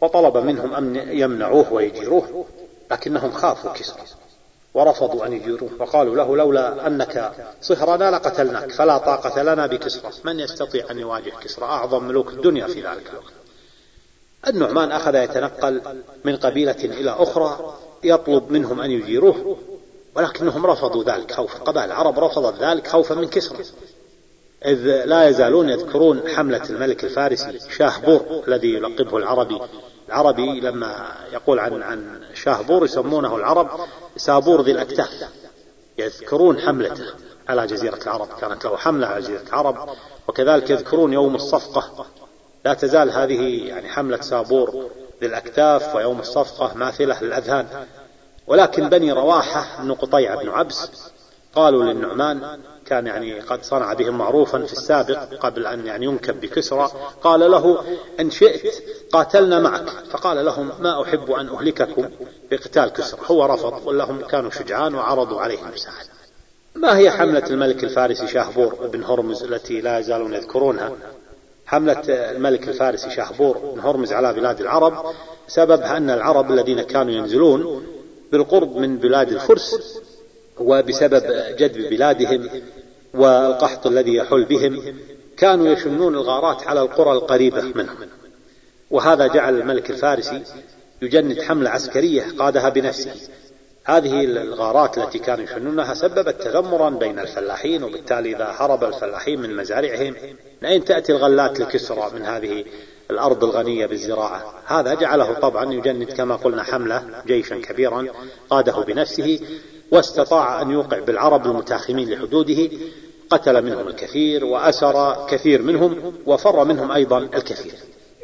وطلب منهم أن يمنعوه ويجيروه لكنهم خافوا كسرى. ورفضوا أن يجيروه. وقالوا له لولا أنك صهرنا لقتلناك فلا طاقة لنا بكسرى. من يستطيع أن يواجه كسرى؟ أعظم ملوك الدنيا في ذلك الوقت. النعمان أخذ يتنقل من قبيلة إلى أخرى يطلب منهم أن يجيروه ولكنهم رفضوا ذلك خوفا. قبائل العرب رفضت ذلك خوفا من كسرى. إذ لا يزالون يذكرون حملة الملك الفارسي شاهبور الذي يلقبه العربي. العربي لما يقول عن عن شاهبور يسمونه العرب سابور ذي الأكتاف. يذكرون حملته على جزيرة العرب. كانت له حملة على جزيرة العرب وكذلك يذكرون يوم الصفقة. لا تزال هذه يعني حملة سابور للأكتاف ويوم الصفقة ماثلة للأذهان. ولكن بني رواحة بن قطيع بن عبس قالوا للنعمان كان يعني قد صنع بهم معروفا في السابق قبل أن يعني ينكب بكسرى. قال له إن شئت قاتلنا معك. فقال لهم ما أحب أن أهلككم بقتال كسرى. هو رفض ولهم كانوا شجعان وعرضوا عليه المساعدة ما هي حملة الملك الفارسي شاهبور بن هرمز التي لا يزالون يذكرونها؟ حملة الملك الفارسي شاهبور بن هرمز على بلاد العرب سببها أن العرب الذين كانوا ينزلون بالقرب من بلاد الفرس وبسبب جدب بلادهم والقحط الذي يحل بهم كانوا يشنون الغارات على القرى القريبة منهم. وهذا جعل الملك الفارسي يجند حملة عسكرية قادها بنفسه. هذه الغارات التي كانوا يشنونها سببت تذمرا بين الفلاحين وبالتالي إذا هرب الفلاحين من مزارعهم من أين تأتي الغلات لكسرى من هذه الأرض الغنية بالزراعة. هذا جعله طبعا يجند كما قلنا حملة جيشا كبيرا قاده بنفسه واستطاع أن يوقع بالعرب المتاخمين لحدوده قتل منهم الكثير وأسر كثير منهم وفر منهم أيضا الكثير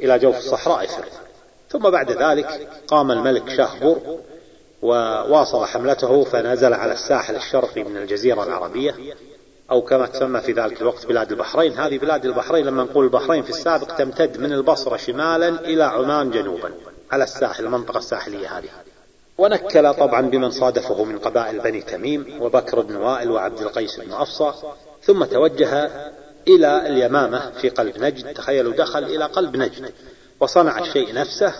إلى جوف الصحراء فر ثم بعد ذلك قام الملك شاهبور وواصل حملته فنزل على الساحل الشرقي من الجزيرة العربية. أو كما تسمى في ذلك الوقت بلاد البحرين. هذه بلاد البحرين لما نقول البحرين في السابق تمتد من البصرة شمالا إلى عمان جنوبا على الساحل المنطقة الساحلية هذه. ونكل طبعا بمن صادفه من قبائل بني تميم وبكر بن وائل وعبد القيس بن أفصى ثم توجه إلى اليمامة في قلب نجد. تخيلوا دخل إلى قلب نجد وصنع الشيء نفسه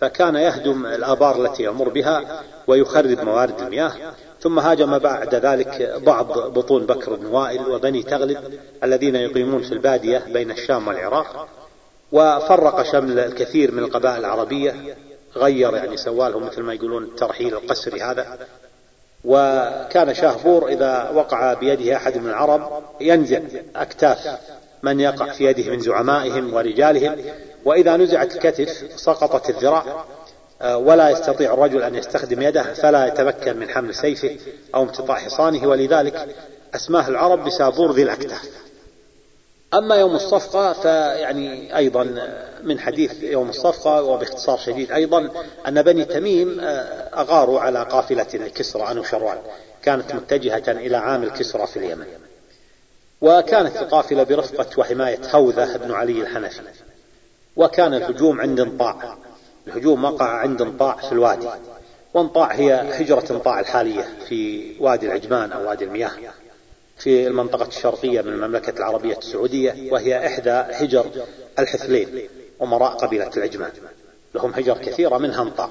فكان يهدم الآبار التي يمر بها ويخرب موارد المياه. ثم هاجم بعد ذلك بعض بطون بكر بن وائل وبني تغلب الذين يقيمون في البادية بين الشام والعراق وفرق شمل الكثير من القبائل العربية غير يعني سوالهم مثل ما يقولون الترحيل القسري هذا. وكان شاهبور إذا وقع بيده أحد من العرب ينزع أكتاف من يقع في يده من زعمائهم ورجالهم وإذا نزعت الكتف سقطت الذراع. ولا يستطيع الرجل أن يستخدم يده فلا يتمكن من حمل سيفه أو امتطاع حصانه ولذلك أسماه العرب بسابور ذي الأكتاف أما يوم الصفقة فيعني أيضا من حديث يوم الصفقة وباختصار شديد أيضا أن بني تميم آه، أغاروا على قافلة الكسرى أنوشروان كانت متجهة إلى عامل كسرى في اليمن. وكانت القافلة برفقة وحماية هوذة بن علي الحنفي وكان الهجوم عند انطاع. الهجوم وقع عند انطاع في الوادي. وانطاع هي هجرة انطاع الحالية في وادي العجمان أو وادي المياه. في المنطقة الشرقية من المملكة العربية السعودية وهي إحدى هجر الحثلين أمراء قبيلة العجمان. لهم هجر كثيرة منها انطاع.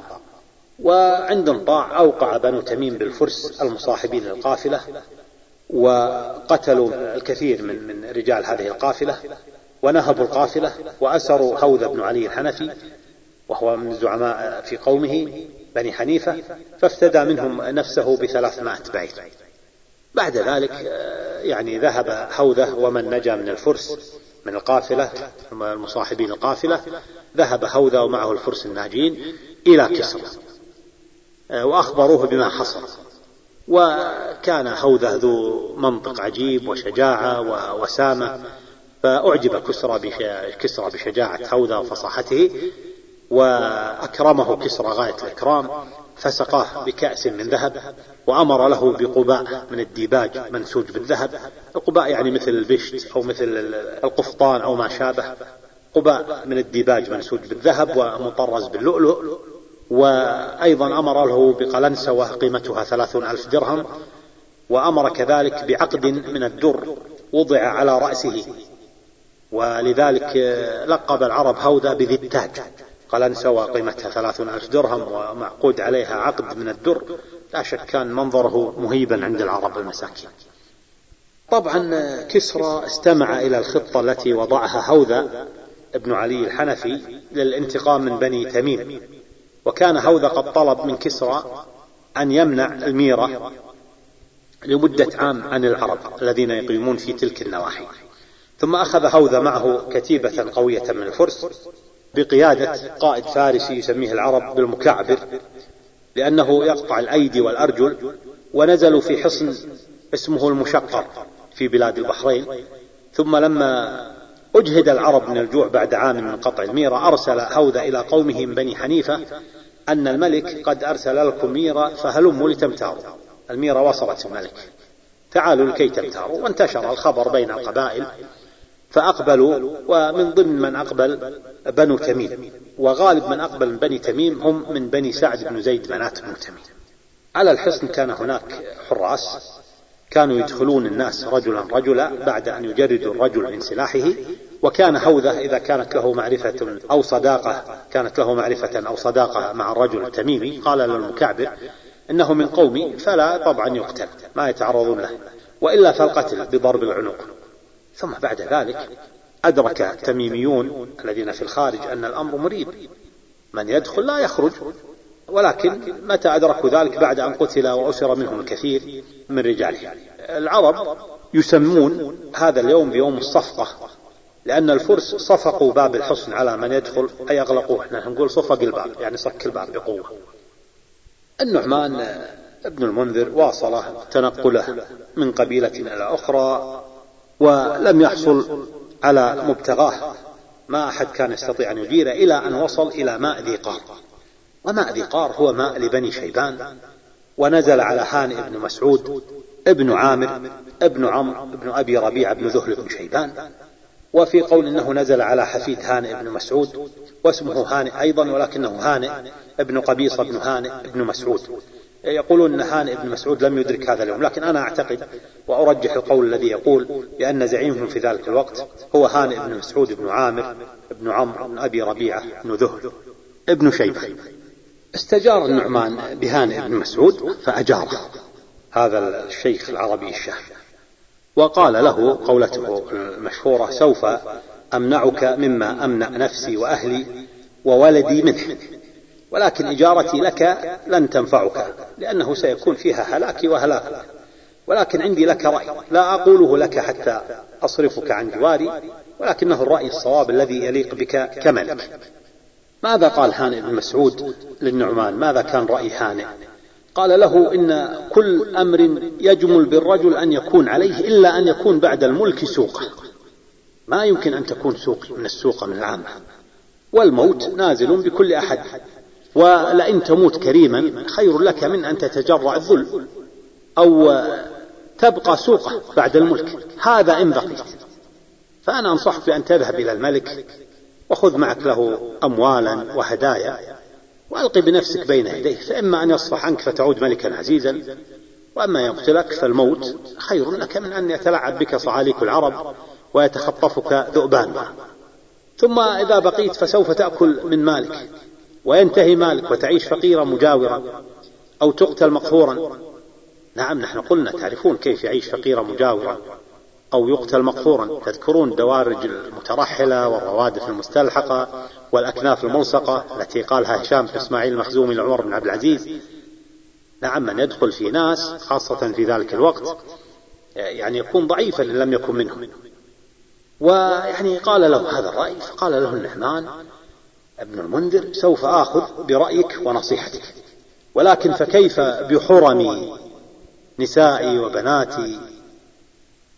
وعند انطاع أوقع بنو تميم بالفرس المصاحبين للقافلة وقتلوا الكثير من من رجال هذه القافلة ونهبوا القافلة وأسروا هوذ بن علي الحنفي وهو من الزعماء في قومه بني حنيفة فافتدى منهم نفسه بثلاثمائة بعير بعد ذلك يعني ذهب هوذة ومن نجا من الفرس من القافلة المصاحبين القافلة ذهب هوذة ومعه الفرس الناجين إلى كسرى. وأخبروه بما حصل. وكان هوذا ذو منطق عجيب وشجاعة ووسامة فأعجب كسرى كسرى بشجاعة هوذا وفصاحته وأكرمه كسرى غاية الإكرام فسقاه بكأس من ذهب وأمر له بقباء من الديباج منسوج بالذهب. القباء يعني مثل البشت أو مثل القفطان أو ما شابه. قباء من الديباج منسوج بالذهب ومطرز باللؤلؤ. وأيضا أمر له بقلنسوة قيمتها ثلاثون ألف درهم. وأمر كذلك بعقد من الدر وضع على رأسه. ولذلك لقب العرب هوذا بذي التاج. قلنسوة قيمتها ثلاثون ألف درهم ومعقود عليها عقد من الدر. لا شك كان منظره مهيبا عند العرب المساكين طبعا كسرى استمع إلى الخطة التي وضعها هوذا ابن علي الحنفي للانتقام من بني تميم. وكان هوذا قد طلب من كسرى أن يمنع الميرة لمدة عام عن العرب الذين يقيمون في تلك النواحي. ثم أخذ هوذا معه كتيبة قوية من الفرس بقيادة قائد فارسي يسميه العرب بالمكعبر لأنه يقطع الأيدي والأرجل ونزلوا في حصن اسمه المشقر في بلاد البحرين. ثم لما أجهد العرب من الجوع بعد عام من قطع الميرة أرسل هوذا إلى قومه من بني حنيفة أن الملك قد أرسل لكم ميرة فهلموا لتمتاروا. الميرة وصلت الملك. تعالوا لكي تمتاروا. وانتشر الخبر بين القبائل. فأقبلوا ومن ضمن من أقبل بنو تميم. وغالب من أقبل من بني تميم هم من بني سعد بن زيد منات بن تميم. على الحصن كان هناك حراس كانوا يدخلون الناس رجلا رجلا بعد أن يجردوا الرجل من سلاحه وكان هوذة إذا كانت له معرفة أو صداقة كانت له معرفة أو صداقة مع الرجل التميمي قال للمكعبر إنه من قومي فلا طبعا يقتل ما يتعرضون له وإلا فالقتل بضرب العنق. ثم بعد ذلك أدرك التميميون الذين في الخارج أن الأمر مريب. من يدخل لا يخرج ولكن متى أدركوا ذلك؟ بعد أن قتل وأسر منهم الكثير من رجاله. العرب يسمون هذا اليوم بيوم الصفقة لأن الفرس صفقوا باب الحصن على من يدخل أي أغلقوه. نحن نقول صفق الباب يعني صك الباب بقوة. النعمان ابن المنذر واصل تنقله من قبيلة إلى أخرى ولم يحصل على مبتغاه. ما أحد كان يستطيع أن يجيره إلى أن وصل إلى ماء ذي قار. وماء ذي قار هو ماء لبني شيبان. ونزل على هانئ بن مسعود ابن عامر ابن عمرو ابن أبي ربيعة بن ذهل بن شيبان. وفي قول إنه نزل على حفيد هانئ بن مسعود واسمه هانئ أيضا ولكنه هانئ ابن قبيصة بن هانئ بن مسعود. يقولون إن هانئ بن مسعود لم يدرك هذا اليوم. لكن أنا أعتقد وأرجح القول الذي يقول بأن زعيمهم في ذلك الوقت هو هانئ بن مسعود بن عامر بن عمرو بن أبي ربيعة بن ذهل ابن شيبة. استجار النعمان بهانئ بن مسعود فأجاره. هذا الشيخ العربي الشهم وقال له قولته المشهورة سوف أمنعك مما امنع نفسي وأهلي وولدي منه ولكن إجارتي لك لن تنفعك لأنه سيكون فيها هلاكي وهلاكك ولكن عندي لك رأي لا أقوله لك حتى أصرفك عن جواري ولكنه الرأي الصواب الذي يليق بك كملك. ماذا قال هانئ بن مسعود للنعمان؟ ماذا كان رأي هانئ؟ قال له إن كل أمر يجمل بالرجل أن يكون عليه إلا أن يكون بعد الملك سوقه. ما يمكن أن تكون سوق من السوق من العامة والموت نازل بكل أحد. ولئن تموت كريما خير لك من أن تتجرع الذل أو تبقى سوقه بعد الملك. هذا إن بقيت. فأنا أنصحك بأن تذهب إلى الملك وخذ معك له أموالا وهدايا وألق بنفسك بين يديه. فإما أن يصفح عنك فتعود ملكا عزيزا وأما يقتلك فالموت خير لك من أن يتلاعب بك صعاليك العرب ويتخطفك ذؤبان. ثم إذا بقيت فسوف تأكل من مالك. وينتهي مالك وتعيش فقيرا مجاورا أو تقتل مقهورا. نعم نحن قلنا تعرفون كيف يعيش فقيرا مجاورا أو يقتل مقهورا. تذكرون دوارج المترحلة والروادف المستلحقة والأكناف الملصقة التي قالها هشام في إسماعيل المخزومي لعمر بن عبد العزيز. نعم من يدخل في ناس خاصة في ذلك الوقت يعني يكون ضعيفا إن لم يكن منهم. ويعني قال له هذا الرأي فقال له النعمان ابن المنذر سوف آخذ برأيك ونصيحتك. ولكن فكيف بحرم نسائي وبناتي؟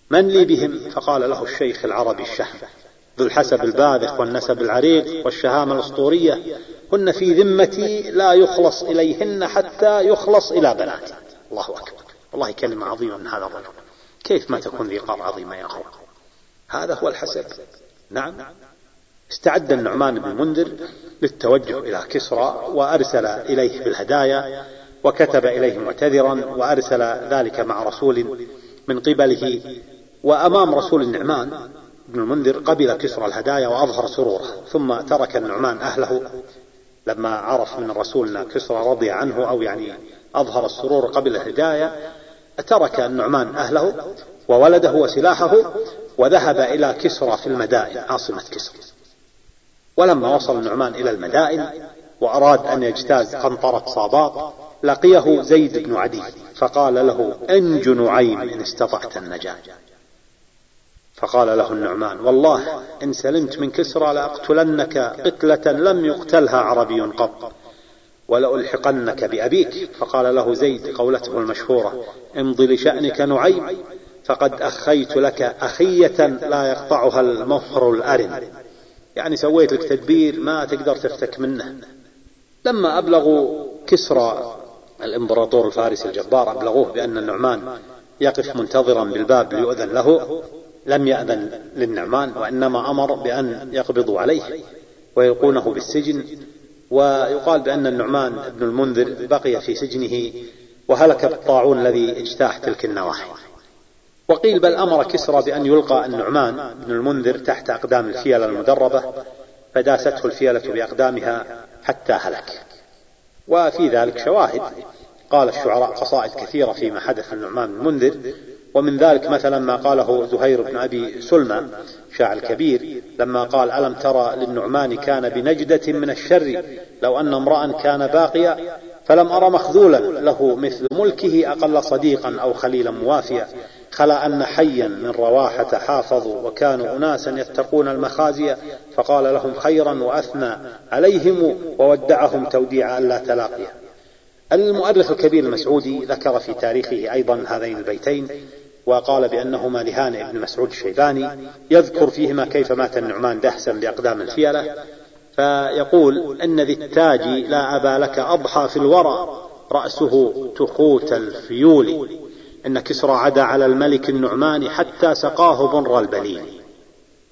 من لي بهم؟ فقال له الشيخ العربي الشهم. ذو الحسب الباذخ والنسب العريق والشهامة الأسطورية. هن في ذمتي لا يخلص إليهن حتى يخلص إلى بناتي. الله أكبر. والله كلمة عظيمة من هذا الرجل. كيف ما تكون ذي قار عظيمة يا أخوة هذا هو الحسب نعم. استعد النعمان بن المنذر للتوجه إلى كسرى وأرسل إليه بالهدايا وكتب إليه معتذرا وأرسل ذلك مع رسول من قبله. وأمام رسول النعمان بن المنذر قبل كسرى الهدايا وأظهر سروره ثم ترك النعمان أهله. لما عرف من الرسول أن كسرى رضي عنه أو يعني أظهر السرور قبل الهدايا ترك النعمان أهله وولده وسلاحه وذهب إلى كسرى في المدائن عاصمة كسرى. ولما وصل النعمان إلى المدائن وأراد أن يجتاز قنطرة صاباط لقيه زيد بن عدي فقال له أنج نعيم إن استطعت النجاة. فقال له النعمان والله إن سلمت من كسرى لأقتلنك قتلة لم يقتلها عربي قط ولألحقنك بأبيك. فقال له زيد قولته المشهورة امض لشأنك نعيم فقد أخيت لك أخية لا يقطعها المفر الأرن. يعني سويت لك تدبير ما تقدر تفتك منه. لما أبلغوا كسرى الإمبراطور الفارسي الجبار أبلغوه بأن النعمان يقف منتظرا بالباب ليؤذن له لم يأذن للنعمان وإنما أمر بأن يقبضوا عليه ويلقونه بالسجن. ويقال بأن النعمان بن المنذر بقي في سجنه وهلك بالطاعون الذي اجتاح تلك النواحي. وقيل بل أمر كسرى بأن يلقى النعمان بن المنذر تحت أقدام الفيلة المدربة فداسته الفيلة بأقدامها حتى هلك. وفي ذلك شواهد. قال الشعراء قصائد كثيرة فيما حدث النعمان بن المنذر ومن ذلك مثلا ما قاله زهير بن أبي سلمى شاعر كبير لما قال ألم ترى للنعمان كان بنجدة من الشر؟ لو أن امرأ كان باقيا فلم أر مخذولا له مثل ملكه أقل صديقا أو خليلا موافيا. خلا أن حيا من رواحة حافظوا وكانوا أناسا يتقون المخازي فقال لهم خيرا وأثنى عليهم وودعهم توديع ألا تلاقيا المؤرخ الكبير المسعودي ذكر في تاريخه أيضا هذين البيتين وقال بأنهما لهانئ بن مسعود الشيباني يذكر فيهما كيف مات النعمان دهسا بأقدام الفيلة فيقول إن ذي التاج لا أبا لك أضحى في الورى رأسه تخوت الفيول. إن كسرى عدا على الملك النعمان حتى سقاه بر البليل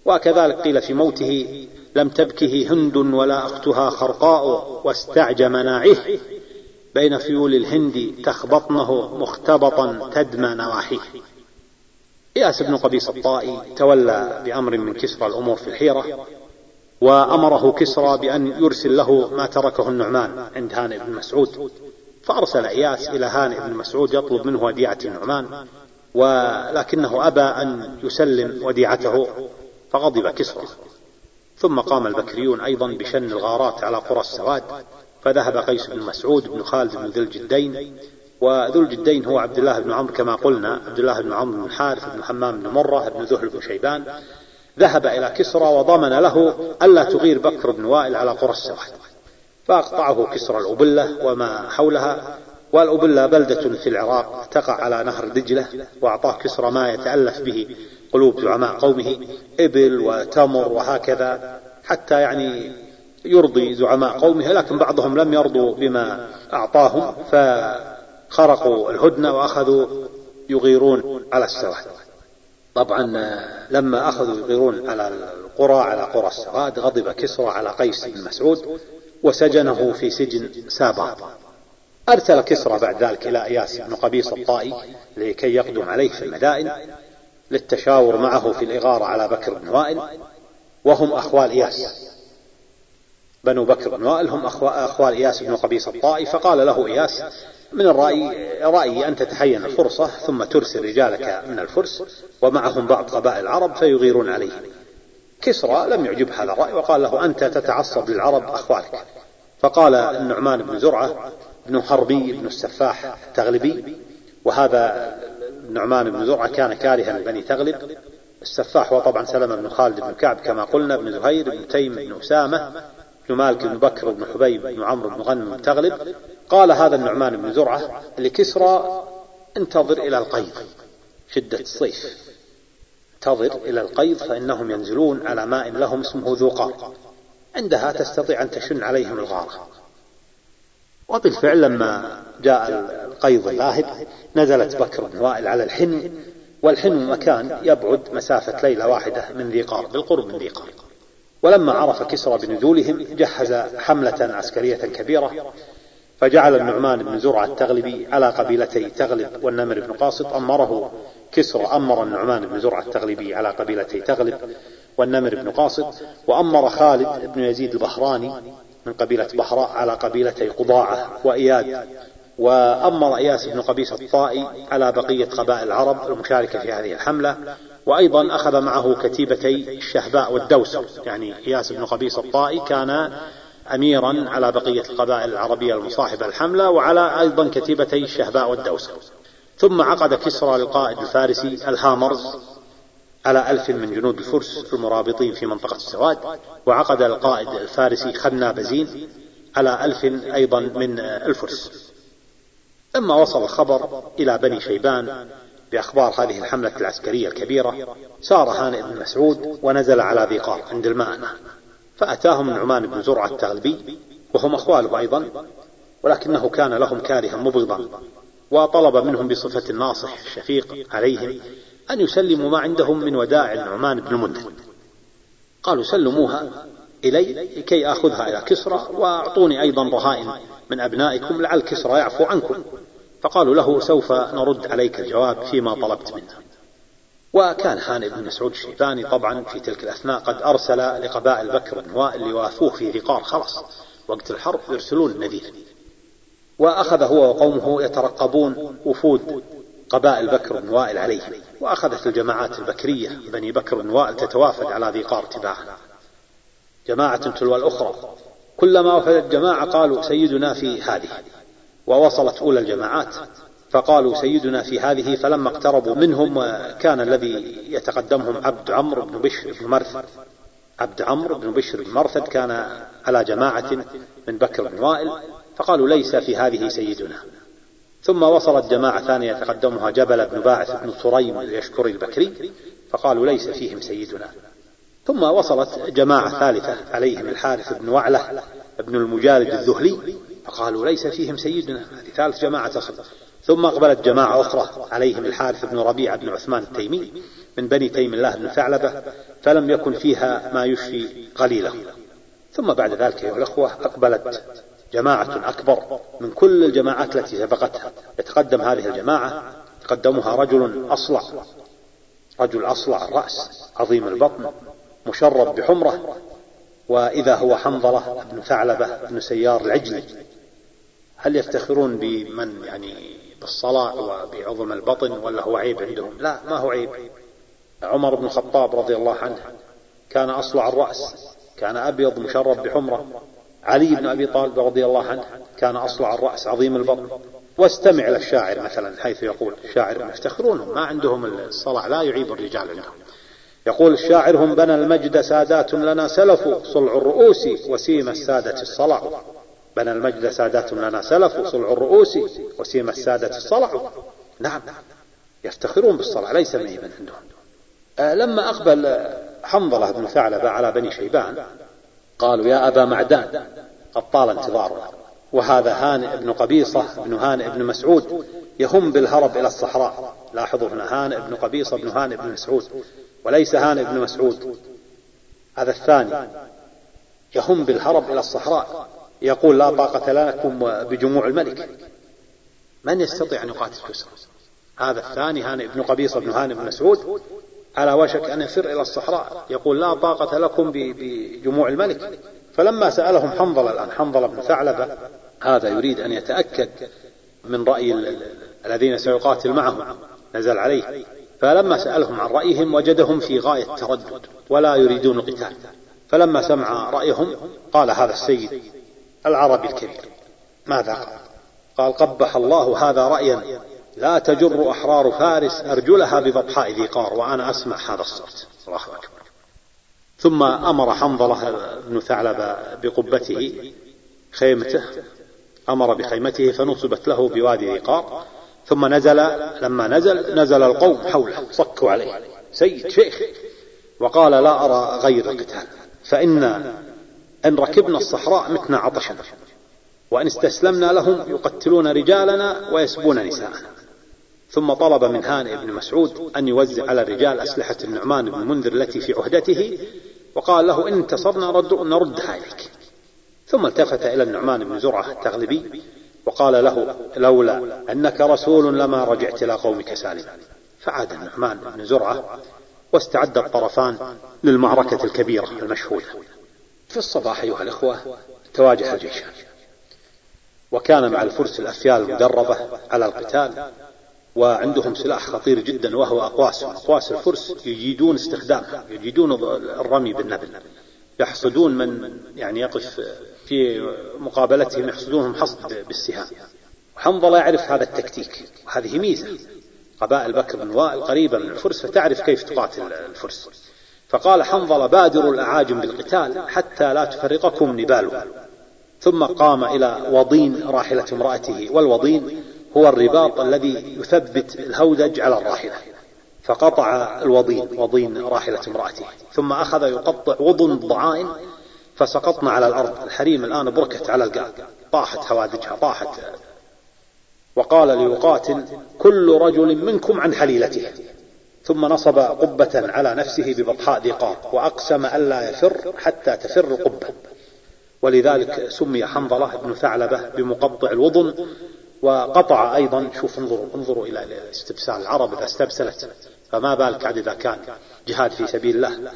وكذلك قيل في موته لم تبكه هند ولا أختها خرقاء واستعج مناعه بين فيول الهند تخبطنه مختبطا تدمى نواحيه. إياس بن قبيص الطائي تولى بأمر من كسرى الأمور في الحيرة وأمره كسرى بأن يرسل له ما تركه النعمان عند هانئ بن مسعود. فأرسل إياس إلى هانئ بن مسعود يطلب منه وديعة النعمان ولكنه أبى أن يسلم وديعته فغضب كسرى. ثم قام البكريون أيضا بشن الغارات على قرى السواد فذهب قيس بن مسعود بن خالد بن ذي الجدين وذو الجدين هو عبد الله بن عمرو كما قلنا عبد الله بن عمرو بن الحارث بن حمام بن مرة بن ذهل بن شيبان ذهب إلى كسرى وضمن له ألا تغير بكر بن وائل على قرى السواد. فأقطعه كسرى الأبلة وما حولها والأبلة بلدة في العراق تقع على نهر دجلة وأعطاه كسرى ما يتألف به قلوب زعماء قومه إبل وتمر وهكذا حتى يعني يرضي زعماء قومه لكن بعضهم لم يرضوا بما أعطاهم فخرقوا الهدنة وأخذوا يغيرون على السواد طبعا لما أخذوا يغيرون على القرى على قرى السواد غضب كسرى على قيس بن مسعود وسجنه في سجن سابا أرسل كسرى بعد ذلك إلى إياس بن قبيص الطائي لكي يقدم عليه في المدائن للتشاور معه في الإغارة على بكر بن وائل وهم أخوال إياس. بنو بكر بن وائل هم أخوال إياس بن قبيص الطائي فقال له إياس من الرأي رأيي أن تتحين الفرصة ثم ترسل رجالك من الفرس ومعهم بعض قبائل العرب فيغيرون عليه. كسرى لم يعجب هذا الرأي وقال له أنت تتعصب للعرب أخوالك. فقال النعمان بن زرعة بن حربي بن السفاح التغلبي وهذا النعمان بن زرعة كان كارها لبني تغلب. السفاح هو طبعا سلمة بن خالد بن كعب كما قلنا بن زهير بن تيم بن أسامة بن مالك بن بكر بن حبيب بن عمرو بن غنم بن تغلب. قال هذا النعمان بن زرعة لكسرى انتظر إلى القيض شدة الصيف. انتظر إلى القيض فإنهم ينزلون على ماء لهم اسمه ذو قار عندها تستطيع أن تشن عليهم الغارة. وبالفعل لما جاء القيض اللاهب نزلت بكر وائل على الحن والحن مكان يبعد مسافة ليلة واحدة من ذي قار بالقرب من ذي قار ولما عرف كسرى بنزولهم جهز حملة عسكرية كبيرة فجعل النعمان بن زرعة التغلبي على قبيلتي تغلب والنمر بن قاصد أمره كسرى أمر النعمان بن زرعة التغلبي على قبيلتي تغلب والنمر بن قاصد وأمر خالد بن يزيد البهراني من قبيلة بحراء على قبيلتي قضاعة وإياد وأمر إياس بن قبيس الطائي على بقية قبائل العرب المشاركة في هذه الحملة وأيضا أخذ معه كتيبتي الشهباء والدوسر يعني إياس بن قبيس الطائي كان أميرا على بقية القبائل العربية المصاحبة الحملة وعلى أيضا كتيبتي الشهباء والدوسر. ثم عقد كسرى للقائد الفارسي الهامرز على ألف من جنود الفرس المرابطين في منطقة السواد وعقد القائد الفارسي خنا بزين على ألف أيضا من الفرس. لما وصل الخبر إلى بني شيبان بأخبار هذه الحملة العسكرية الكبيرة سار هانئ بن مسعود ونزل على ذي قار عند الماء فأتاهم النعمان بن زرعة التغلبي وهم أخواله أيضا ولكنه كان لهم كارها مبغضا. وطلب منهم بصفة الناصح الشفيق عليهم أن يسلموا ما عندهم من ودائع النعمان بن المنذر قالوا سلموها إلي لكي آخذها إلى كسرى وأعطوني أيضا رهائن من أبنائكم لعل كسرى يعفو عنكم. فقالوا له سوف نرد عليك الجواب فيما طلبت منا وكان هانئ بن مسعود الشيباني طبعا في تلك الأثناء قد أرسل لقبائل بكر بن وائل ليوافوه في ذقار خلاص. وقت الحرب يرسلون النذير. وأخذ هو وقومه يترقبون وفود قبائل بكر بن وائل عليهم وأخذت الجماعات البكرية بني بكر بن وائل تتوافد على ذقار تباعا جماعة تلو الأخرى كلما وفدت جماعة قالوا سيدنا في هذه ووصلت أولى الجماعات فقالوا سيدنا في هذه فلما اقتربوا منهم كان الذي يتقدمهم عبد عمرو بن بشر بن مرثد. عبد عمرو بن بشر بن مرثد كان على جماعة من بكر بن وائل فقالوا ليس في هذه سيدنا. ثم وصلت جماعة ثانية يتقدمها جبل بن باعث بن صريم اليشكري البكري فقالوا ليس فيهم سيدنا. ثم وصلت جماعة ثالثة عليهم الحارث بن وعلة بن المجالد الذهلي فقالوا ليس فيهم سيدنا. هذه ثالث جماعة تصل ثم أقبلت جماعة أخرى عليهم الحارث بن ربيعة بن عثمان التيمي من بني تيم الله بن ثعلبة فلم يكن فيها ما يشفي قليله ثم بعد ذلك أيها الأخوة أقبلت جماعة أكبر من كل الجماعات التي سبقتها. يتقدم هذه الجماعة تقدمها رجل أصلع. رجل أصلع الرأس عظيم البطن مشرب بحمرة. وإذا هو حنظلة بن ثعلبة بن سيار العجلي. هل يفتخرون بمن يعني بالصلاة وبعظم البطن ولا هو عيب عندهم؟ لا ما هو عيب. عمر بن الخطاب رضي الله عنه كان أصلع الرأس كان أبيض مشرب بحمرة. علي بن أبي طالب رضي الله عنه كان أصلع الرأس عظيم البطن. واستمع إلى الشاعر مثلا حيث يقول الشاعر يفتخرون ما عندهم الصلع لا يعيب الرجال عندهم. يقول الشاعر هم بنى المجد سادات لنا سلف صلع الرؤوس وسيم السادة الصلع. بنى المجد سادات لنا سلف صلع الرؤوس وسيم السادة الصلع. نعم يفتخرون بالصلع ليس ميبا عندهم. آه، لما أقبل حنظلة بن ثعلبة على بني شيبان قالوا يا أبا معدان قد طال انتظارنا وهذا هانئ بن قبيصة بن هانئ بن مسعود يهم بالهرب إلى الصحراء. لاحظوا هنا هانئ بن قبيصة بن هانئ بن مسعود. وليس هانئ بن مسعود. هذا الثاني يهم بالهرب إلى الصحراء. يقول لا طاقة لكم بجموع الملك. من يستطيع أن يقاتل كسرى هذا الثاني هانئ بن قبيصة بن هانئ بن مسعود. على وشك أن يسر إلى الصحراء يقول لا طاقة لكم بجموع الملك. فلما سألهم حنظلة الآن حنظلة بن ثعلبة هذا يريد أن يتأكد من رأي الذين سيقاتل معهم نزل عليه. فلما سألهم عن رأيهم وجدهم في غاية التردد ولا يريدون القتال. فلما سمع رأيهم قال هذا السيد العربي الكبير ماذا قال؟ قال قبح الله هذا رأيا. لا تجر أحرار فارس أرجلها ببطحاء ذي قار وأنا أسمع هذا الصوت. الله أكبر. ثم أمر حنظلة بن ثعلب بقبته خيمته أمر بخيمته فنصبت له بوادي ذي قار. ثم نزل لما نزل نزل القوم حوله صكوا عليه. سيد شيخ. وقال لا أرى غير القتال فإن إن ركبنا الصحراء متنا عطشا وإن استسلمنا لهم يقتلون رجالنا ويسبون نساءنا. ثم طلب من هانئ بن مسعود أن يوزع على الرجال أسلحة النعمان بن المنذر التي في عهدته وقال له إن انتصرنا نردها إليك ثم التفت إلى النعمان بن زرعة التغلبي وقال له لولا أنك رسول لما رجعت إلى قومك سالما فعاد النعمان بن زرعة واستعد الطرفان للمعركة الكبيرة المشهودة. في الصباح أيها الإخوة تواجه الجيشان وكان مع الفرس الأفيال المدربة على القتال وعندهم سلاح خطير جدا وهو أقواس أقواس الفرس يجيدون استخدامها يجيدون الرمي بالنبل. يحصدون من يعني يقف في مقابلتهم يحصدونهم حصد بالسهام. حنظلة يعرف هذا التكتيك وهذه ميزة. قبائل بكر بن وائل قريبة من الفرس فتعرف كيف تقاتل الفرس. فقال حنظلة بادروا الأعاجم بالقتال حتى لا تفرقكم نبالها ثم قام إلى وضين راحلة امرأته والوضين هو الرباط الذي يثبت الهودج على الراحلة فقطع الوضين وضين راحلة امرأته ثم أخذ يقطع وضن الضعائن فسقطن على الأرض. الحريم الآن بركت على القاع طاحت هوادجها طاحت. وقال ليقاتل كل رجل منكم عن حليلته. ثم نصب قبة على نفسه ببطحاء ذي قار وأقسم ألا يفر حتى تفر القبة ولذلك سمي حنظلة بن ثعلبة بمقطع الوضن وقطع أيضا شوف انظروا انظروا إلى استبسال العرب إذا استبسلت. فما بالك عاد إذا كان جهاد في سبيل الله.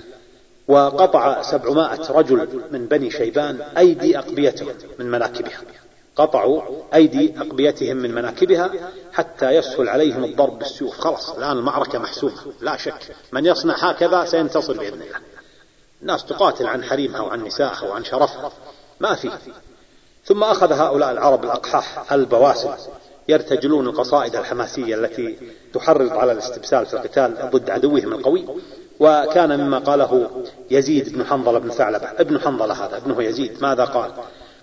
وقطع سبعمائة رجل من بني شيبان أيدي أقبيتهم من مناكبها. قطعوا أيدي أقبيتهم من مناكبها حتى يسهل عليهم الضرب بالسيوف. خلاص الآن المعركة محسومة. لا شك من يصنع هكذا سينتصر بإذن الله. الناس تقاتل عن حريمها وعن نسائها وعن شرفها. ما في. ثم أخذ هؤلاء العرب الأقحاح البواسل يرتجلون القصائد الحماسية التي تحرض على الاستبسال في القتال ضد عدوهم القوي. وكان مما قاله يزيد بن حنظلة بن ثعلبة ابن حنظلة هذا ابنه يزيد ماذا قال؟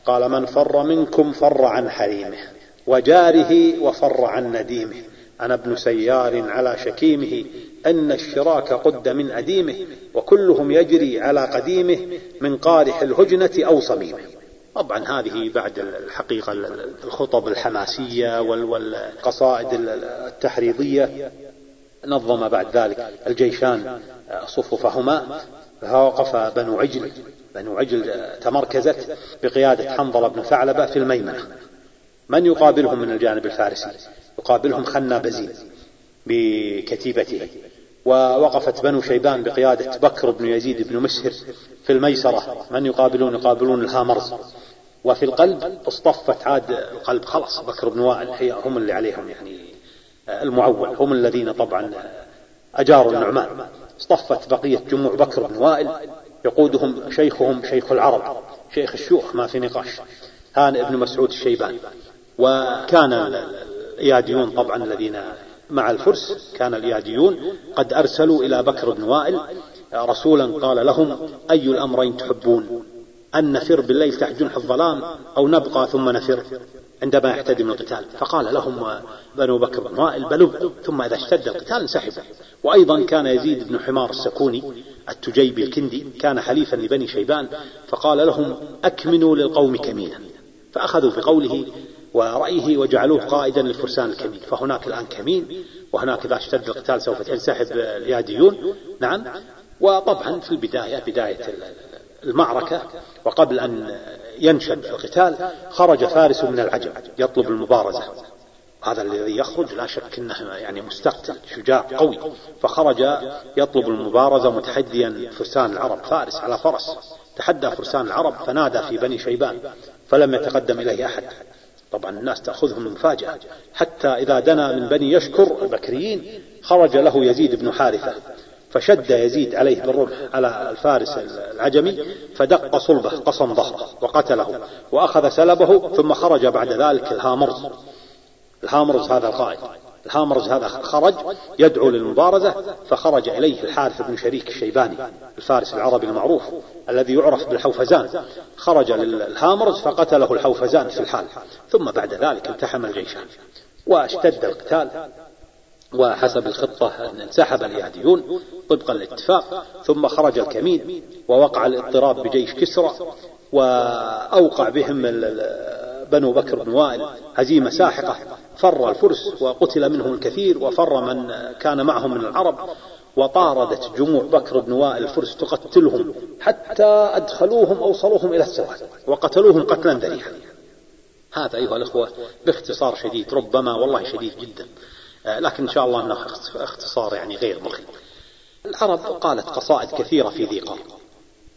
قال من فر منكم فر عن حريمه وجاره وفر عن نديمه. أنا ابن سيار على شكيمه أن الشراك قد من أديمه وكلهم يجري على قديمه من قارح الهجنة أو صميمه. طبعا هذه بعد الحقيقة الخطب الحماسية والقصائد التحريضية نظم بعد ذلك الجيشان صفوفهما فوقف بنو عجل. بنو عجل تمركزت بقيادة حنظلة بن ثعلبة في الميمنة. من يقابلهم من الجانب الفارسي؟ يقابلهم خنا بزين بكتيبته. ووقفت بنو شيبان بقيادة بكر بن يزيد بن مسهر في الميسرة. من يقابلون؟ يقابلون الهامرز. وفي القلب اصطفت عاد القلب. خلاص بكر بن وائل هي هم اللي عليهم يعني المعول. هم الذين طبعا أجاروا النعمان. اصطفت بقية جموع بكر بن وائل. يقودهم شيخهم شيخ العرب شيخ الشيوخ ما في نقاش. هانئ بن مسعود الشيباني. وكان الإياديون طبعا الذين مع الفرس كان الإياديون قد أرسلوا إلى بكر بن وائل رسولا قال لهم أي الأمرين تحبون؟ أن نفر بالليل تحت جنح الظلام أو نبقى ثم نفر؟ عندما يحتدم القتال فقال لهم بنو بكر بن وائل بل ثم إذا اشتد القتال انسحبوا وأيضا كان يزيد بن حمار السكوني التجيبي الكندي كان حليفا لبني شيبان فقال لهم أكمنوا للقوم كمينا فأخذوا بقوله ورأيه وجعلوه قائدا للفرسان الكمين فهناك الآن كمين وهناك إذا اشتد القتال سوف ينسحب الياديون نعم. وطبعا في البداية بداية المعركة وقبل أن ينشب القتال خرج فارس من العجم يطلب المبارزة. هذا الذي يخرج لا شك إنه يعني مستقتل شجاع قوي. فخرج يطلب المبارزة متحديا فرسان العرب. فارس على فرس. تحدى فرسان العرب فنادى في بني شيبان فلم يتقدم إليه أحد. طبعا الناس تأخذهم المفاجاه حتى إذا دنا من بني يشكر البكريين خرج له يزيد بن حارثة فشد يزيد عليه بالرمح على الفارس العجمي فدق صلبه قصم ظهره وقتله وأخذ سلبه ثم خرج بعد ذلك الهامرز. الهامرز هذا القائد. الهامرز هذا خرج يدعو للمبارزة فخرج إليه الحارث بن شريك الشيباني الفارس العربي المعروف الذي يعرف بالحوفزان. خرج للهامرز فقتله الحوفزان في الحال ثم بعد ذلك التحم الجيشان. واشتد القتال وحسب الخطة أن انسحب اليهديون طبقا للاتفاق ثم خرج الكمين ووقع الاضطراب بجيش كسرى وأوقع بهم بنو بكر بن وائل. هزيمة ساحقة. فر الفرس وقتل منهم الكثير وفر من كان معهم من العرب. وطاردت جموع بكر بن وائل الفرس تقتلهم حتى أدخلوهم أوصلوهم إلى السواد. وقتلوهم قتلا ذريعا. هذا أيها الأخوة باختصار شديد ربما والله شديد جدا. لكن إن شاء الله أنه اختصار يعني غير بخيل العرب قالت قصائد كثيرة في ذي قار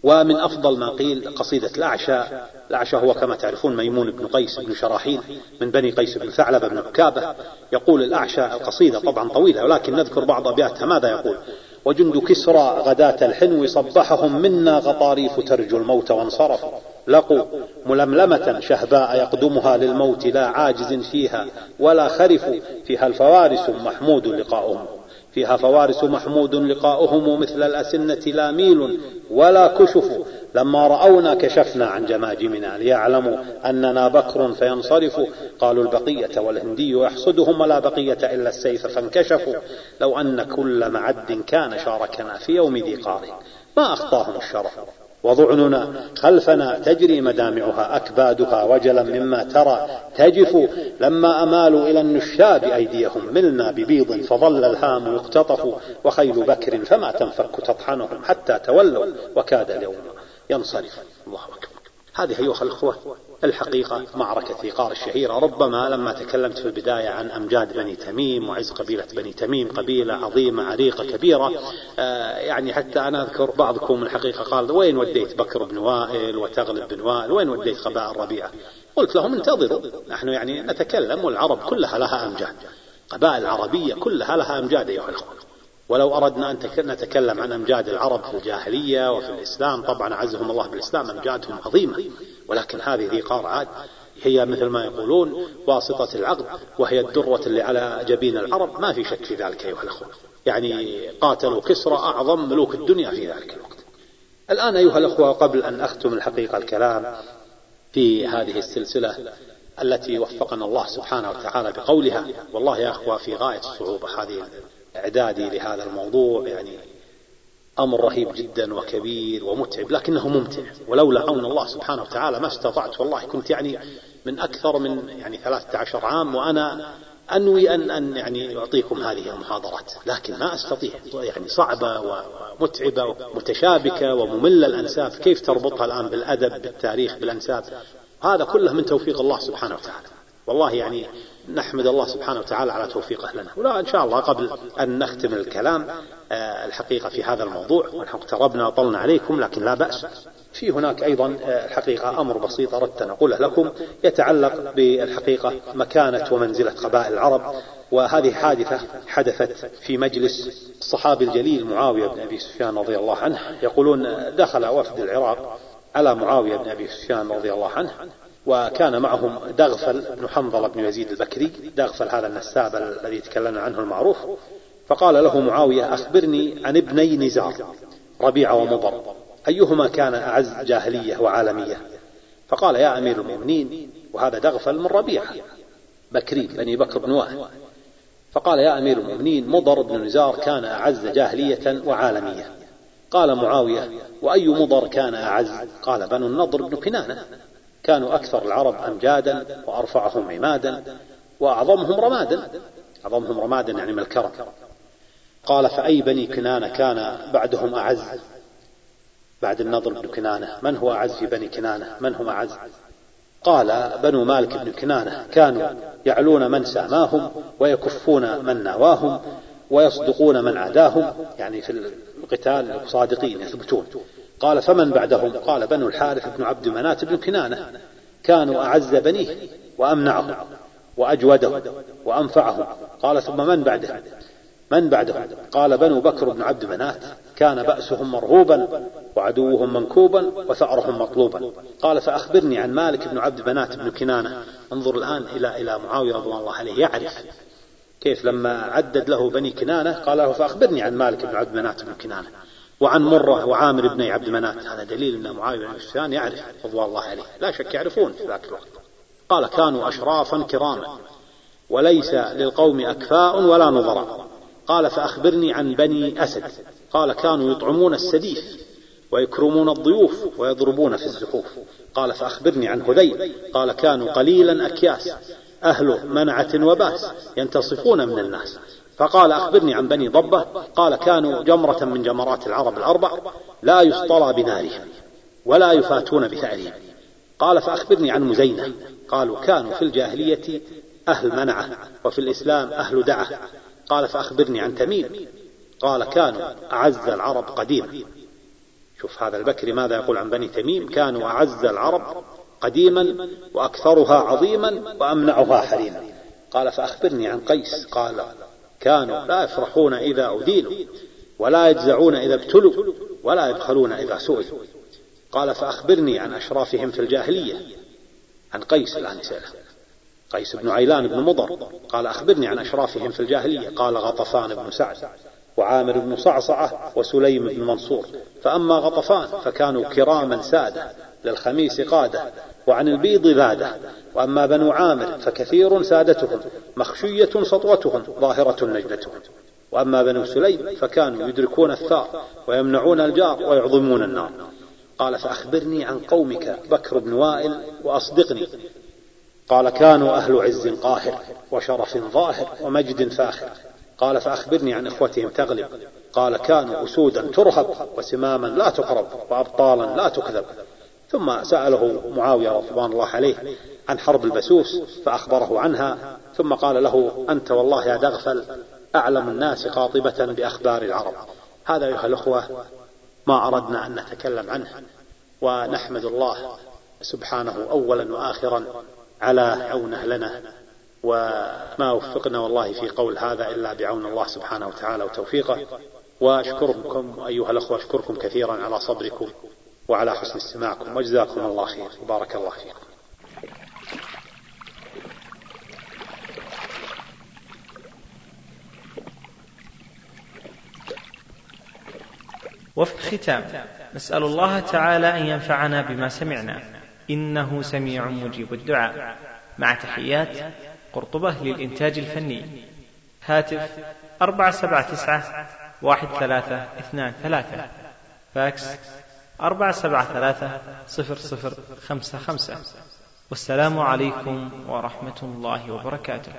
ومن أفضل ما قيل قصيدة الأعشى. الأعشى هو كما تعرفون ميمون بن قيس بن شراحيل من بني قيس بن ثعلبة بن عكابة يقول الأعشى القصيدة طبعا طويلة ولكن نذكر بعض أبياتها. ماذا يقول؟ وجند كسرى غداة الحنو صبحهم منا غطاريف ترجو الموت وانصرفوا لقوا ململمة شهباء يقدمها للموت لا عاجز فيها ولا خرف فيها الفوارس محمود لقاؤهم. فيها فوارس محمود لقاؤهم مثل الأسنة لا ميل ولا كشف. لما رأونا كشفنا عن جماجمنا ليعلموا أننا بكر فينصرفوا قالوا البقية والهندي يحصدهم ولا بقية إلا السيف فانكشفوا. لو أن كل معد كان شاركنا في يوم ذي قار ما أخطاهم الشرف. وضعننا خلفنا تجري مدامعها أكبادها وجلا مما ترى تجف لما أمالوا إلى النشاب أيديهم ملنا ببيض فظل الهام يقتطف وخيل بكر فما تنفك تطحنهم حتى تولوا وكاد اليوم ينصرف. الله أكبر. هذه أيها الأخوة الحقيقة معركة ثيقار الشهيرة ربما لما تكلمت في البداية عن أمجاد بني تميم وعز قبيلة بني تميم قبيلة عظيمة عريقة كبيرة آه يعني حتى أنا أذكر بعضكم الحقيقة قال وين وديت بكر بن وائل وتغلب بن وائل؟ وين وديت قبائل ربيعة قلت لهم انتظروا نحن يعني نتكلم والعرب كلها لها أمجاد قبائل العربية كلها لها أمجاد أيها الأخوة. ولو أردنا أن نتكلم عن أمجاد العرب في الجاهلية وفي الإسلام طبعا عزهم الله بالإسلام أمجادهم عظيمة. ولكن هذه ذي قار عاد هي مثل ما يقولون واسطة العقد وهي الدرة اللي على جبين العرب. ما في شك في ذلك أيها الأخوة. يعني قاتلوا كسرى أعظم ملوك الدنيا في ذلك الوقت. الآن أيها الأخوة قبل أن أختم الحقيقة الكلام في هذه السلسلة التي وفقنا الله سبحانه وتعالى بقولها والله يا أخوة في غاية الصعوبة هذه إعدادي لهذا الموضوع يعني أمر رهيب جدا وكبير ومتعب لكنه ممتع. ولولا عون الله سبحانه وتعالى ما استطعت والله كنت يعني من أكثر من يعني ثلاثة عشر عام وأنا أنوي أن أن يعني أعطيكم هذه المحاضرات. لكن ما أستطيع. يعني صعبة ومتعبة ومتشابكة ومملة الأنساب. كيف تربطها الآن بالأدب بالتاريخ بالأنساب؟ هذا كله من توفيق الله سبحانه وتعالى. والله يعني نحمد الله سبحانه وتعالى على توفيقه لنا. ولا إن شاء الله قبل أن نختم الكلام آه، الحقيقة في هذا الموضوع. ونحن اقتربنا وطلنا عليكم لكن لا بأس. في هناك أيضا آه، الحقيقة أمر بسيط أردت أن أقوله لكم. يتعلق بالحقيقة مكانة ومنزلة قبائل العرب. وهذه حادثة حدثت في مجلس الصحابي الجليل معاوية بن أبي سفيان رضي الله عنه. يقولون دخل وفد العراق على معاوية بن أبي سفيان رضي الله عنه. وكان معهم دغفل بن حنظلة بن يزيد البكري. دغفل هذا النساب الذي تكلمنا عنه المعروف. فقال له معاوية أخبرني عن ابني نزار ربيعة ومضر. أيهما كان أعز جاهلية وعالمية؟ فقال يا أمير المؤمنين وهذا دغفل من ربيعة بكري بني بكر بن وائل. فقال يا أمير المؤمنين مضر بن نزار كان أعز جاهلية وعالمية. قال معاوية وأي مضر كان أعز؟ قال بنو النضر بن كنانة. كانوا أكثر العرب أمجادا وأرفعهم عمادا وأعظمهم رمادا. أعظمهم رمادا يعني من الكرم قال فأي بني كنانة كان بعدهم أعز؟ بعد النضر بن كنانة. من هو أعز في بني كنانة؟ من هم أعز؟ قال بنو مالك بن كنانة كانوا يعلون من ساماهم ويكفون من ناواهم ويصدقون من عاداهم يعني في القتال صادقين يثبتون. قال فمن بعدهم؟ قال بنو الحارث بن عبد منات بن كنانة. كانوا أعز بنيه وأمنعهم وأجودهم وأنفعهم قال ثم من بعده؟ من بعدهم قال بنو بكر بن عبد منات كان بأسهم مرهوبا وعدوهم منكوبا وثأرهم مطلوبا. قال فأخبرني عن مالك بن عبد منات بن كنانة. انظر الآن إلى إلى معاوية رضي الله عليه يعرف كيف لما عدد له بني كنانة. قال له فأخبرني عن مالك بن عبد منات بن كنانة. وعن مرة وعامر بن عبد منات هذا دليل أن معاوية بن سفيان يعرف رضوان الله عليه. لا شك يعرفون في ذاك الوقت. قال كانوا أشرافا كراما وليس للقوم أكفاء ولا نظراء. قال فأخبرني عن بني أسد. قال كانوا يطعمون السديف ويكرمون الضيوف ويضربون في الزحوف قال فأخبرني عن هذيل. قال كانوا قليلا أكياس أهل منعة وباس ينتصفون من الناس. فقال أخبرني عن بني ضبة قال كانوا جمرة من جمرات العرب الأربع لا يسطلى بنارهم ولا يفاتون بثأرهم قال فأخبرني عن مزينة قالوا كانوا في الجاهلية أهل منعة وفي الإسلام أهل دعة. قال فأخبرني عن تميم قال كانوا أعز العرب قديما. شوف هذا البكري ماذا يقول عن بني تميم؟ كانوا أعز العرب قديما وأكثرها عظيما وأمنعها حريما. قال فأخبرني عن قيس قال كانوا لا يفرحون إذا أدينوا ولا يجزعون إذا ابتلوا ولا يبخلون إذا سئلوا. قال فأخبرني عن أشرافهم في الجاهلية عن قيس الآن يسأله قيس بن عيلان بن مضر قال أخبرني عن أشرافهم في الجاهلية. قال غطفان بن سعد وعامر بن صعصعة وسليم بن منصور. فأما غطفان فكانوا كراما سادة للخميس قادة وعن البيض ذادة وأما بنو عامر فكثير سادتهم مخشية سطوتهم ظاهرة نجدتهم. وأما بنو سليم فكانوا يدركون الثار ويمنعون الجار ويعظمون النار. قال فأخبرني عن قومك بكر بن وائل وأصدقني. قال كانوا أهل عز قاهر وشرف ظاهر ومجد فاخر. قال فأخبرني عن إخوتهم تغلب. قال كانوا أسودا ترهب وسماما لا تقرب وأبطالا لا تكذب. ثم سأله معاوية رضوان الله عليه عن حرب البسوس فأخبره عنها ثم قال له أنت والله يا دغفل أعلم الناس قاطبة بأخبار العرب. هذا أيها الأخوة ما أردنا أن نتكلم عنه ونحمد الله سبحانه أولا وآخرا على عونه لنا وما وفقنا والله في قول هذا إلا بعون الله سبحانه وتعالى وتوفيقه. وأشكركم أيها الأخوة أشكركم كثيرا على صبركم. وعلى حسن استماعكم. وجزاكم الله خير. وبارك الله فيكم. وفي الختام نسأل الله تعالى أن ينفعنا بما سمعنا. إنه سميع مجيب الدعاء. مع تحيات قرطبة للإنتاج الفني. هاتف أربعة سبعة تسعة واحد ثلاثة اثنان ثلاثة. فاكس. أربعة سبعة ثلاثة صفر صفر خمسة خمسة والسلام عليكم ورحمة الله وبركاته